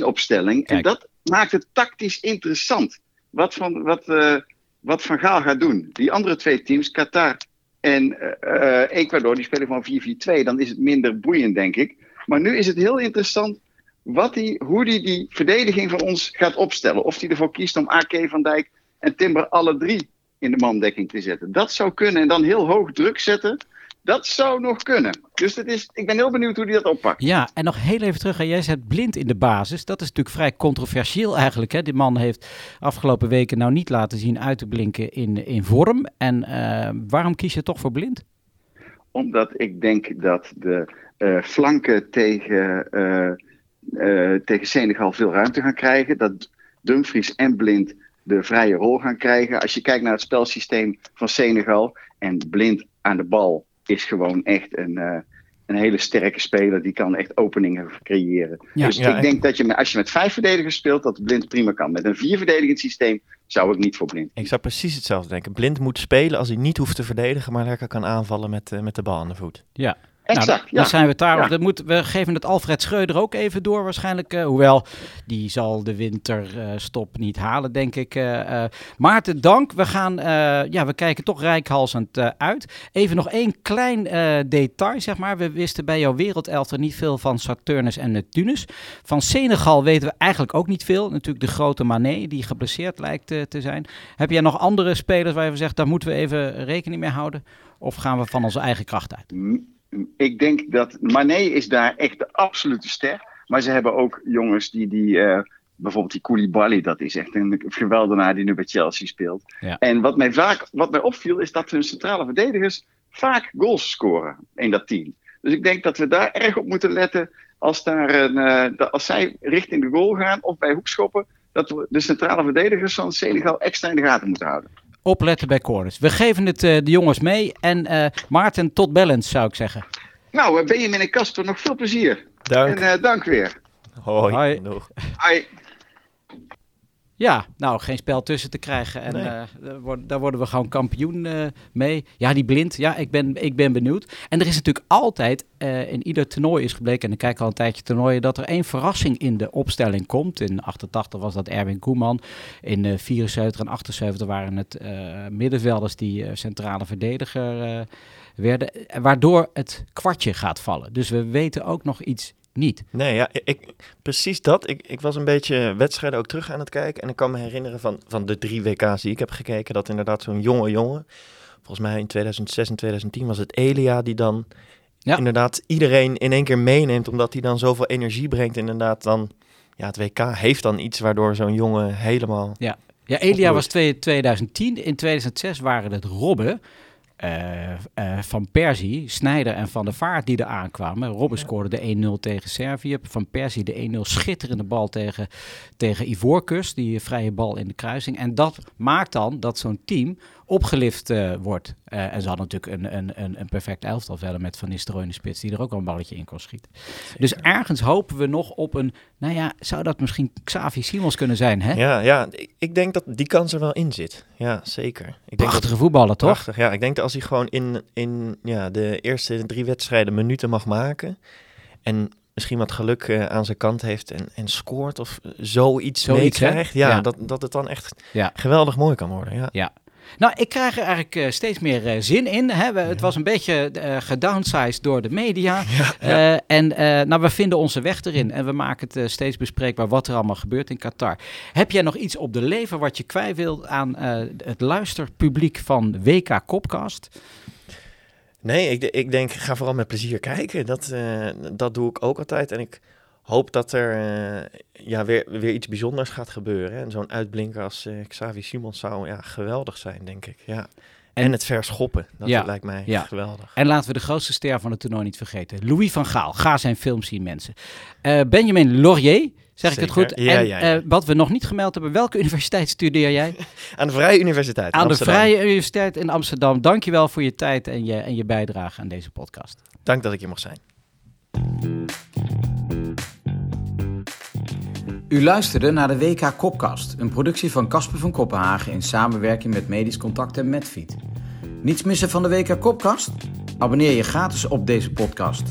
4-2-3-1 opstelling. En dat maakt het tactisch interessant. Wat Van, wat, eh, wat van Gaal gaat doen. Die andere twee teams, Qatar En eh, Ecuador, die spelen gewoon 4-4-2. Dan is het minder boeiend, denk ik. Maar nu is het heel interessant wat die, hoe hij die, die verdediging van ons gaat opstellen. Of hij ervoor kiest om AK van Dijk en Timber alle drie in de mandekking te zetten. Dat zou kunnen. En dan heel hoog druk zetten. Dat zou nog kunnen. Dus het is, ik ben heel benieuwd hoe hij dat oppakt. Ja, en nog heel even terug. Jij zegt blind in de basis. Dat is natuurlijk vrij controversieel eigenlijk. Hè? Die man heeft afgelopen weken nou niet laten zien uit te blinken in, in vorm. En uh, waarom kies je toch voor blind? Omdat ik denk dat de uh, flanken tegen, uh, tegen Senegal veel ruimte gaan krijgen. Dat Dumfries en Blind de vrije rol gaan krijgen. Als je kijkt naar het spelsysteem van Senegal en Blind aan de bal is gewoon echt een, uh, een hele sterke speler. Die kan echt openingen creëren. Ja, dus ja, ik denk dat je met, als je met vijf verdedigers speelt, dat Blind prima kan. Met een vier verdedigend systeem zou ik niet voor Blind. Ik zou precies hetzelfde denken. Blind moet spelen als hij niet hoeft te verdedigen, maar lekker kan aanvallen met, uh, met de bal aan de voet. Ja, Exact, nou, dan, zijn we het daar. Ja. Dat moet, we geven het Alfred Schreuder ook even door waarschijnlijk. Uh, hoewel, die zal de winterstop uh, niet halen, denk ik. Uh, Maarten, dank. We gaan, ja, we kijken toch rijkhalsend uit. Even nog één klein detail, zeg maar. We wisten bij jouw wereldelfter niet veel van Saturnus en Tunis. Van Senegal weten we eigenlijk ook niet veel. Natuurlijk de grote Mané, die geblesseerd lijkt te zijn. Heb jij nog andere spelers waar je zegt, daar moeten we even rekening mee houden? Of gaan we van onze eigen kracht uit? Ik denk dat Mané is daar echt de absolute ster. Maar ze hebben ook jongens die, die uh, bijvoorbeeld die Koulibaly, dat is echt een geweldenaar die nu bij Chelsea speelt. Ja. En wat mij vaak, wat mij opviel, is dat hun centrale verdedigers vaak goals scoren in dat team. Dus ik denk dat we daar erg op moeten letten als, daar een, uh, als zij richting de goal gaan of bij hoekschoppen, dat we de centrale verdedigers van Senegal extra in de gaten moeten houden opletten bij corners. We geven het uh, de jongens mee. En uh, Maarten, tot balance zou ik zeggen. Nou, Benjamin en Casper, nog veel plezier. Dank. En uh, dank weer. Hoi. Hoi. Hoi. Ja, nou, geen spel tussen te krijgen. En nee. daar worden we gewoon kampioen uh, mee. Ja, die blind. Ja, ik ben, ik ben benieuwd. En er is natuurlijk altijd, uh, in ieder toernooi is gebleken, en ik kijk al een tijdje toernooien, dat er één verrassing in de opstelling komt. In 88 was dat Erwin Koeman. In uh, 74 en 78 waren het middenvelders die centrale verdediger werden. Waardoor het kwartje gaat vallen. Dus we weten ook nog iets niet. Nee, ja, ik, precies dat. Ik, ik was een beetje wedstrijden ook terug aan het kijken. En ik kan me herinneren van, van de drie WK's die ik heb gekeken, dat inderdaad zo'n jonge jongen, volgens mij in 2006 en 2010 was het Elia die dan ja. inderdaad iedereen in één keer meeneemt, omdat hij dan zoveel energie brengt. Inderdaad dan, ja, het WK heeft dan iets waardoor zo'n jongen helemaal... Ja, ja Elia was twee, 2010. In 2006 waren het Robben. Uh, uh, van Persie, Snijder en Van der Vaart die er aankwamen. Robben scoorde de 1-0 tegen Servië. Van Persie de 1-0 schitterende bal tegen, tegen Ivoorkust. Die vrije bal in de kruising. En dat maakt dan dat zo'n team opgelift uh, wordt. Uh, en ze hadden natuurlijk een, een, een, een perfect elftal verder met Van Nistelrooy in de spits, die er ook al een balletje in kon schieten. Zeker. Dus ergens hopen we nog op een, nou ja, zou dat misschien Xavi Simons kunnen zijn, hè? Ja, ja ik denk dat die kans er wel in zit. Ja, zeker. Ik Prachtige denk dat, voetballen, toch? Prachtig, ja. Ik denk dat als hij gewoon in, in ja, de eerste drie wedstrijden minuten mag maken en misschien wat geluk uh, aan zijn kant heeft en, en scoort of zoiets, zoiets meekrijgt, ja, ja, Dat, dat het dan echt ja. geweldig mooi kan worden. Ja. ja. Nou, ik krijg er eigenlijk uh, steeds meer uh, zin in. Hè. We, het was een beetje uh, gedownsized door de media. Ja, ja. en nou, we vinden onze weg erin. En we maken het steeds bespreekbaar wat er allemaal gebeurt in Qatar. Heb jij nog iets op de leven wat je kwijt wilt aan het luisterpubliek van WK Kopcast? Nee, ik, ik, denk, ga vooral met plezier kijken. Dat, dat doe ik ook altijd. En ik hoop dat er uh, ja, weer, weer iets bijzonders gaat gebeuren. En zo'n uitblinker als uh, Xavi Simons zou ja, geweldig zijn, denk ik. Ja. En, en het verschoppen, dat ja, lijkt mij ja. geweldig. En laten we de grootste ster van het toernooi niet vergeten. Louis van Gaal, ga zijn film zien mensen. Uh, Benjamin Laurier, zeg Zeker. ik het goed? Ja, en ja, wat we nog niet gemeld hebben, welke universiteit studeer jij? aan de Vrije Universiteit Aan de Vrije Universiteit in Amsterdam. Dankjewel voor je tijd en je, en je bijdrage aan deze podcast. Dank dat ik hier mocht zijn. U luisterde naar de WK Kopkast, een productie van Casper van Kopenhagen in samenwerking met Medisch Contact en Medfeed. Niets missen van de WK Kopkast? Abonneer je gratis op deze podcast.